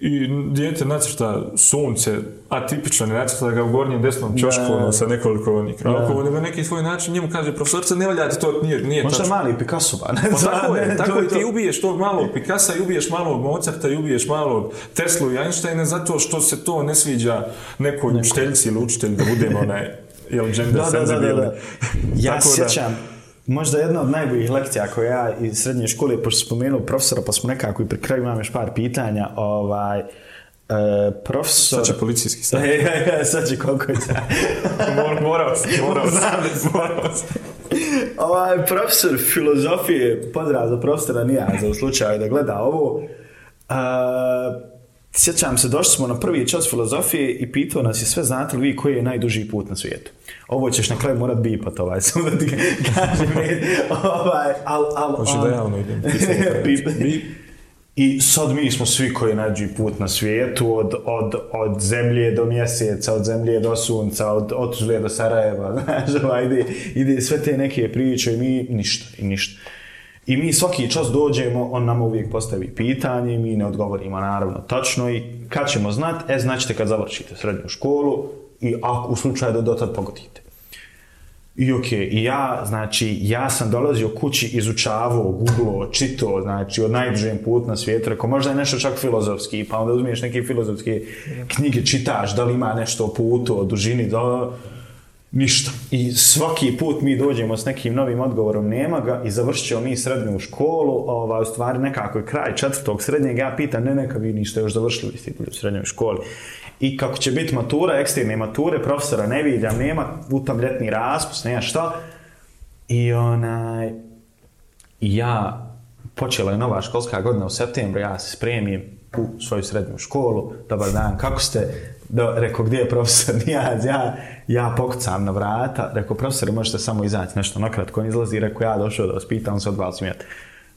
i dijete nacrta sunce, atipičan je nacrta ga u gornjem desnom čošku ono, sa nekoliko onih Ako on ga neki svoj način njemu kaže, profesorca, ne valjate to, nije, nije Možda mali Picasso, ba, ne pa, tako je, tako je, ti ubiješ tog malog Picasso i ubiješ malog Mozarta i ubiješ malog Teslu i Einsteina zato što se to ne sviđa nekoj Neko. učiteljci ili učitelj da budemo onaj, jel, gender sensibilni. Ja sjećam, da, možda jedna od najboljih lekcija koje ja iz srednje škole, pošto sam spomenuo profesora, pa smo nekako i pri kraju imam još par pitanja, ovaj, Uh, profesor... Sad će policijski sad. E, e, e, sad će koliko je Mor, morao si, morao si. Znam, morao si. ovaj, profesor filozofije, pozdrav za profesora Nijaza u slučaju da gleda ovo. Uh, Sjećam se, došli smo na prvi čas filozofije i pitao nas je sve, znate li vi koji je najduži put na svijetu? Ovo ćeš na kraju morat bipat, ovaj, samo da ti kažem, ovaj, al, al, al. da javno idem. I sad mi smo svi koji nađu put na svijetu, od, od, od zemlje do mjeseca, od zemlje do sunca, od Otuzle do Sarajeva, znaš, ovaj, ide, ide sve te neke priče i mi ništa, i ništa. I mi svaki čas dođemo, on nam uvijek postavi pitanje, mi ne odgovorimo naravno tačno i kad ćemo znat, e znaćete kad završite srednju školu i ako u slučaju da dotad pogodite. I okej, okay, ja, znači, ja sam dolazio kući, izučavao, googlo, čito, znači, od najdužijem put na svijetu, rekao, možda je nešto čak filozofski, pa onda uzmiješ neke filozofske knjige, čitaš, da li ima nešto o putu, o dužini, do... Da... Ništa. I svaki put mi dođemo s nekim novim odgovorom, nema ga, i završit ćemo mi srednju školu, ovaj, u stvari nekako je kraj četvrtog srednjeg, ja pitan, ne neka vi ništa, još završili vi ste u srednjoj školi. I kako će biti matura, eksterne mature, profesora ne vidim, nema utamljetni raspust, nema šta. I onaj, ja, počela je nova školska godina u septembru, ja se spremim u svoju srednju školu, dobar dan, kako ste, Do, rekao, gdje je profesor Nijaz? Ja, ja pokucam na vrata. Rekao, profesor, možete samo izaći nešto nakratko. On izlazi i rekao, ja došao da vas pitam, on se odvala smijati.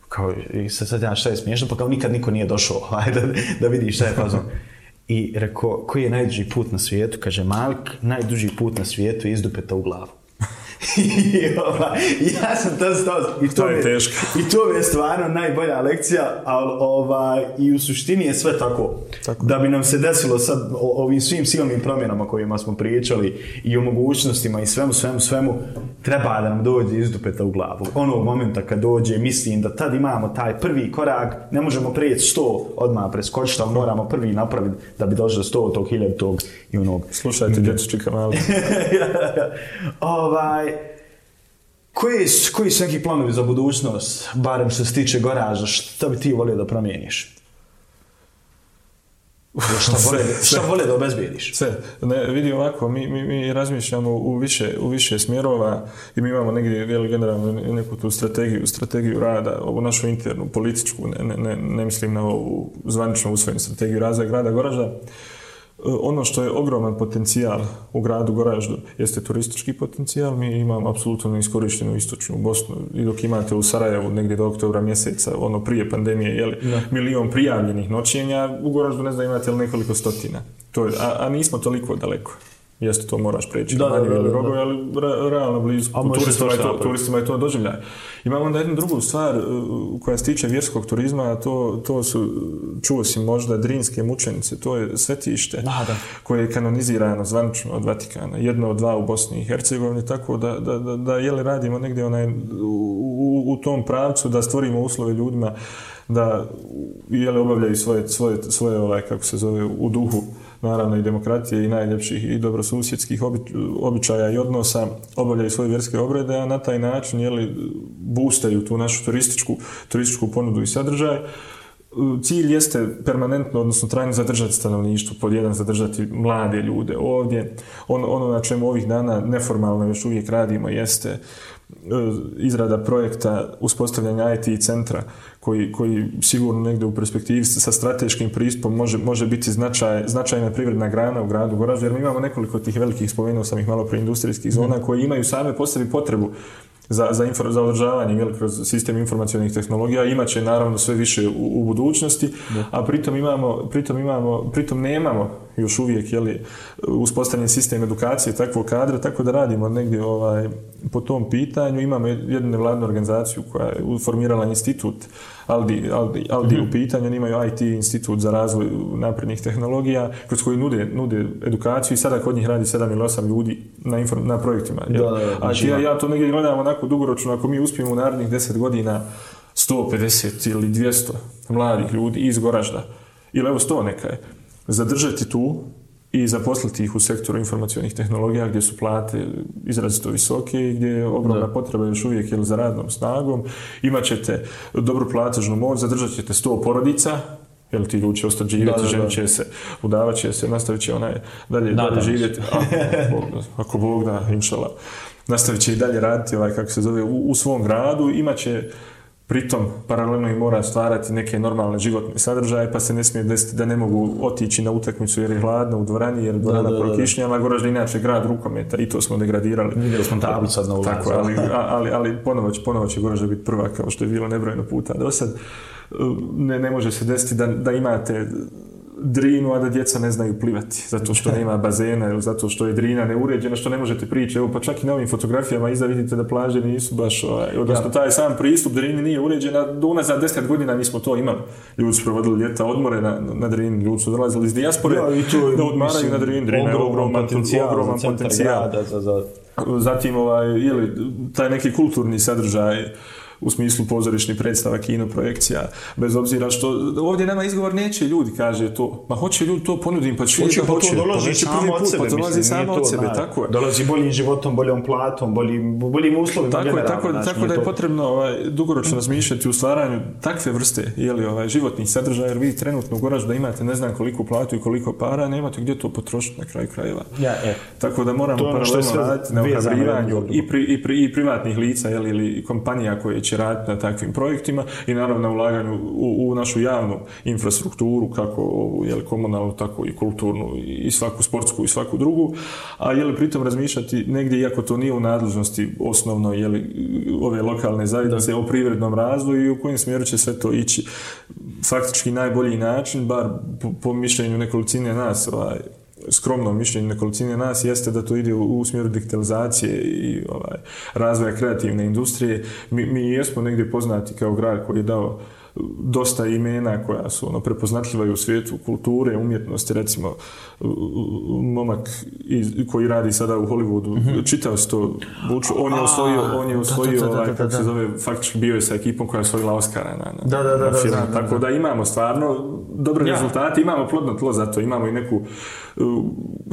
Kao, i sad, sad ja šta je smiješno? Pa kao, nikad niko nije došao ovaj, da, da vidi šta je pozvan. I rekao, koji je najduži put na svijetu? Kaže, Malik, najduži put na svijetu je iz dupeta u glavu. I ova, ja sam to stao. I to, to je teško. I to je stvarno najbolja lekcija, ali ova, i u suštini je sve tako. tako. Da bi nam se desilo sad o, ovim svim silnim promjenama kojima smo pričali i o mogućnostima i svemu, svemu, svemu, treba da nam dođe iz dupeta u glavu. Onog momenta kad dođe, mislim da tad imamo taj prvi korak, ne možemo prijeti sto odmah preskočiti, ali moramo prvi napraviti da bi došli do sto tog hiljada tog i onog. Slušajte, mm. dječički kanali. ovaj, Koji, koji su neki planovi za budućnost, barem što se tiče garaža, šta bi ti volio da promijeniš? šta vole, šta vole da obezbijediš? Sve, ne, vidi ovako, mi, mi, mi razmišljamo u više, u više smjerova i mi imamo negdje veli generalno neku tu strategiju, strategiju rada, ovu našu internu, političku, ne, ne, ne, ne mislim na ovu zvanično usvojenu strategiju razvoja grada Goraža. E, ono što je ogroman potencijal u gradu Goraždu jeste turistički potencijal. Mi imamo apsolutno iskorištenu istočnu Bosnu. I dok imate u Sarajevu negdje do oktobra mjeseca, ono prije pandemije, je li milion prijavljenih noćenja, u Goraždu ne znam imate li nekoliko stotina. To je, a, a nismo toliko daleko jeste to moraš preći da, manje ili drugo, ali re, realno blizu A, turistima, je to, turistima je to doživljaj. Imamo onda jednu drugu stvar e, koja se tiče vjerskog turizma, to, to su, čuo si možda, drinske mučenice, to je svetište da, da. koje je kanonizirano zvanično od Vatikana, jedno od dva u Bosni i Hercegovini, tako da, da, da, da jeli radimo negdje onaj, u, u, u tom pravcu da stvorimo uslove ljudima da jeli obavljaju svoje, svoje, svoje, svoje ovaj, kako se zove, u duhu naravno i demokracije i najljepših i dobrosusjedskih običaja i odnosa obavljaju svoje vjerske obrede, a na taj način jeli, boostaju tu našu turističku, turističku ponudu i sadržaj. Uh, cilj jeste permanentno, odnosno trajno zadržati stanovništvo, pod jedan zadržati mlade ljude ovdje. On, ono na čemu ovih dana neformalno još uvijek radimo jeste e, izrada projekta uspostavljanja IT centra koji, koji sigurno negde u perspektivi sa strateškim pristupom može, može biti značaj, značajna privredna grana u gradu Goražu, jer mi imamo nekoliko tih velikih spomenuo sam ih malo pre industrijskih zona mhm. koje imaju same po sebi potrebu za, za, infor, za održavanje jel, kroz sistem informacijalnih tehnologija imat će naravno sve više u, u budućnosti, da. a pritom imamo, pritom imamo, pritom nemamo još uvijek jeli, uspostavljen sistem edukacije takvog kadra, tako da radimo negdje ovaj, po tom pitanju. Imamo jednu nevladnu organizaciju koja je formirala institut uh, Aldi, Aldi, Aldi mm -hmm. u mhm. pitanju, oni imaju IT institut za razvoj naprednih tehnologija, kroz koji nude, nude edukaciju i sada kod njih radi 7 ili 8 ljudi na, inform, na projektima. Da, da, da, A znači ja, ja to negdje gledam onako dugoročno, ako mi uspijemo u narednih 10 godina 150 ili 200 mladih ljudi iz Goražda, ili evo 100 neka je, zadržati tu, i zaposliti ih u sektoru informacijonih tehnologija gdje su plate izrazito visoke i gdje je ogromna potreba još uvijek jel, za radnom snagom. Imaćete dobru platežnu moć, zadržat ćete sto porodica, jel ti ljudi će ostati živjeti, žene će se, udavat će se, nastavit će onaj dalje, da, dalje da, živjeti, ako, Bog da, inšala, nastavit će i dalje raditi ovaj, kako se zove, u, u svom gradu, imaće će pritom paralelno i mora stvarati neke normalne životne sadržaje, pa se ne smije desiti da ne mogu otići na utakmicu jer je hladno u dvorani, jer dvorana prokišnja, ali Goražda inače grad rukometa i to smo degradirali. Vidjeli smo tablu sad na ulazi. Tako, ali, ali, ali, ali ponovo će, ponovo će Goražda biti prva kao što je bilo nebrojno puta do sad. Ne, ne može se desiti da, da imate drinu, a da djeca ne znaju plivati, zato što nema bazena, ili zato što je drina neuređena, što ne možete prići. Evo, pa čak i na ovim fotografijama iza vidite da plaže nisu baš, ovaj, odnosno ja. taj sam pristup drini nije uređena, do ona za deset godina mi smo to imali. Ljudi su provodili ljeta odmore na, na drini, ljudi su dolazili iz dijaspore ja, to, da odmaraju mislim, na drini, drina je ogroman potencijal. Ogroman potencijal. Grada, za, za... Zatim, ovaj, ili, taj neki kulturni sadržaj, u smislu pozorišnih predstava, kino, projekcija, bez obzira što ovdje nema izgovor, neće ljudi, kaže to. Ma hoće ljudi to ponudim, pa će hoće, da hoće. Pa to dolazi pa samo od pa sebe, pa to dolazi mislim, samo od sebe, na, tako je. Dolazi boljim životom, boljom platom, boljim, boljim uslovima. Tako, je, tako, znači, tako da je to... potrebno ovaj, dugoročno razmišljati u stvaranju takve vrste jeli, ovaj, životnih sadržaja, jer vi trenutno u Goražu da imate ne znam koliko platu i koliko para, nemate gdje to potrošiti na kraju krajeva. Ja, e. Tako da moramo ono paralelno raditi na ukazivanju i, pri, i, pri, i privatnih lica jeli, ili kompanija koje će će raditi na takvim projektima i naravno na ulaganju u, u našu javnu infrastrukturu, kako ovu, jel, komunalnu, tako i kulturnu, i svaku sportsku i svaku drugu, a je li pritom razmišljati negdje, iako to nije u nadležnosti osnovno je li, ove lokalne zajednice o privrednom razvoju i u kojem smjeru će sve to ići faktički najbolji način, bar po, po mišljenju nekolicine nas, ovaj, skromno mišljenje nekolicine nas jeste da to ide u, u smjeru digitalizacije i ovaj razvoja kreativne industrije. Mi, mi jesmo negdje poznati kao grad koji je dao uh, dosta imena koja su ono, prepoznatljiva u svijetu kulture, umjetnosti, recimo momak iz, koji radi sada u Hollywoodu, mm -hmm. čitao se to Buču, on je osvojio, on je osvojio da, da, ovaj, da, ovaj, kako se zove, faktički bio je sa ekipom koja je osvojila Oscara na, na, da, da, na film. Da, da, da, Tako da, da, da. da imamo stvarno dobre ja. rezultate, imamo plodno tlo za to, imamo i neku uh,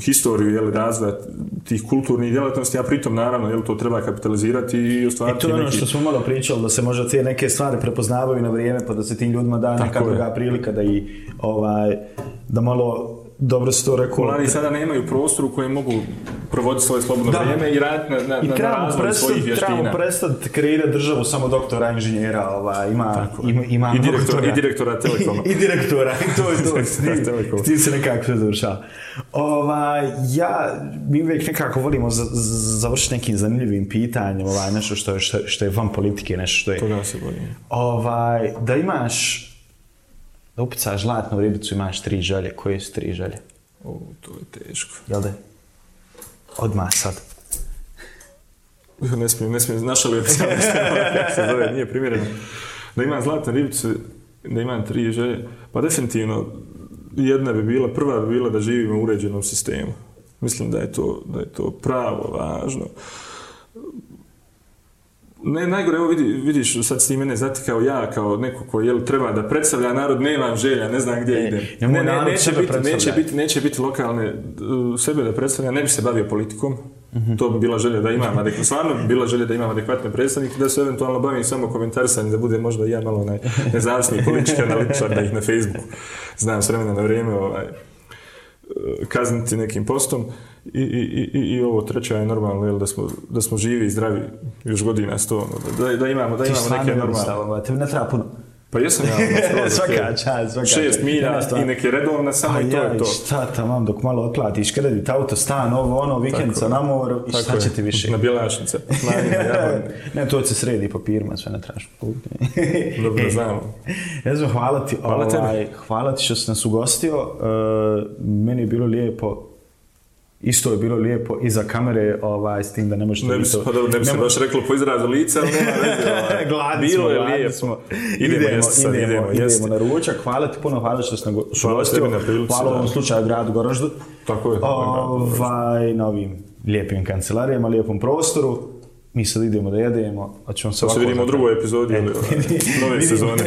historiju, jel, razvoja tih kulturnih djelatnosti, a pritom naravno, jel, to treba kapitalizirati i ostvariti neki... I to je ono što smo malo pričali, da se možda te neke stvari prepoznavaju na vrijeme, pa pa da se tim ljudima da neka druga prilika da i ovaj, da malo dobro se to rekao. Polari sada nemaju prostoru koje mogu provoditi svoje slobodno da. vrijeme i raditi na, na, I na razvoju prestat, svojih vještina. I trebamo prestati kreirati državu samo doktora, inženjera, ova, ima, ima, ima I, direktora, doktora. I direktora telekoma. I, i direktora, i to je to. Ti se nekako se završava. Ova, ja, mi uvijek nekako volimo za, završiti nekim zanimljivim pitanjem, ovaj, nešto što je, što, što je van politike, nešto što je... To da se volim. Ovaj, da imaš da upicaš zlatnu ribicu imaš tri želje. Koje su tri želje? O, to je teško. Jel da? Odmah sad. Ne smijem, ne smijem, znaš li je se zove, nije primjereno. Da imam zlatnu ribicu, da imam tri želje. Pa definitivno, jedna bi bila, prva bi bila da živimo u uređenom sistemu. Mislim da je to, da je to pravo važno. Ne, najgore, evo vidi, vidiš, sad si mene zati kao ja, kao neko koji jel, treba da predstavlja narod, ne imam želja, ne znam gdje ne, idem. Ne, ne, neće biti, neće, biti, neće biti lokalne uh, sebe da predstavlja, ne bi se bavio politikom, Mm -hmm. To bi bila želja da imam adekvatno, stvarno bi bila želja da imam adekvatne predstavnike, da se eventualno bavim samo komentarsanje, da bude možda i ja malo onaj nezavisni politički analitičar da ih na Facebooku znam s vremena na vrijeme ovaj, uh, kazniti nekim postom. Uh, I, i, i, i ovo treća je normalno, jel, da, smo, da smo živi i zdravi još godina sto, ono, da, da imamo, da imamo neke normalne. Ti stvarno ne treba puno. Pa jesam ja. Ono, svaka čast, svaka Šest milja i neke redovne, samo pa i to jaj, je to. Šta tamo, dok malo otplatiš kredit, auto, stan, ovo, ono, vikendica, na moru, i šta će ti više? Na bjelašnice. ne, to će sredi papirima, sve ne trebaš. Dobro, znamo. Jezno, hvala ti. Hvala ovaj, tebi. Hvala ti što si nas ugostio. Uh, meni je bilo lijepo Isto je bilo lijepo i za kamere, ovaj, s tim da ne možete... Ne bi se, pa, ne bi se baš reklo po izrazu lica, ali nema veze. Ovaj. bilo smo, je lijepo. smo. Idemo, jesti sad, idemo, idemo, jesti. idemo na ručak. Hvala ti puno, hvala što ste su hvala gostio. Hvala ti Hvala ovom slučaju gradu Goraždu. Tako je. Ovaj, na ovim lijepim kancelarijama, lijepom prostoru mi sad idemo da jedemo, a pa ćemo se ovako... se vidimo u drugoj epizodi, e, nove sezone.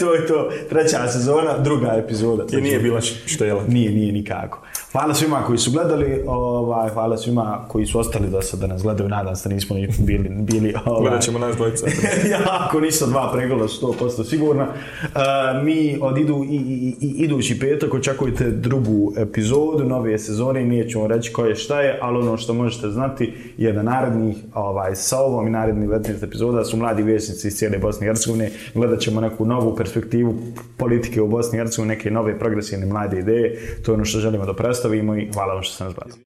to je to, treća sezona, druga epizoda. I nije znači, bila znači, štela. Nije, nije nikako. Hvala svima koji su gledali, ovaj, hvala svima koji su ostali da sad da nas gledaju, nadam se da nismo ni bili... bili ovaj. Gledat ćemo nas dvojica. ja, ako nisu dva pregleda, su to posto sigurno. Uh, e, mi od idu, i, i, i, idući petak očekujete drugu epizodu nove sezone i mi ćemo reći koje šta je, ali ono što možete znati je da narednih ovaj, ovaj, sa ovom i narednim 19 epizoda su mladi vjesnici iz cijele Bosne i Hercegovine. Gledat ćemo neku novu perspektivu politike u Bosni i Hercegovine, neke nove progresivne mlade ideje. To je ono što želimo da predstavimo i hvala vam što ste nas gledali.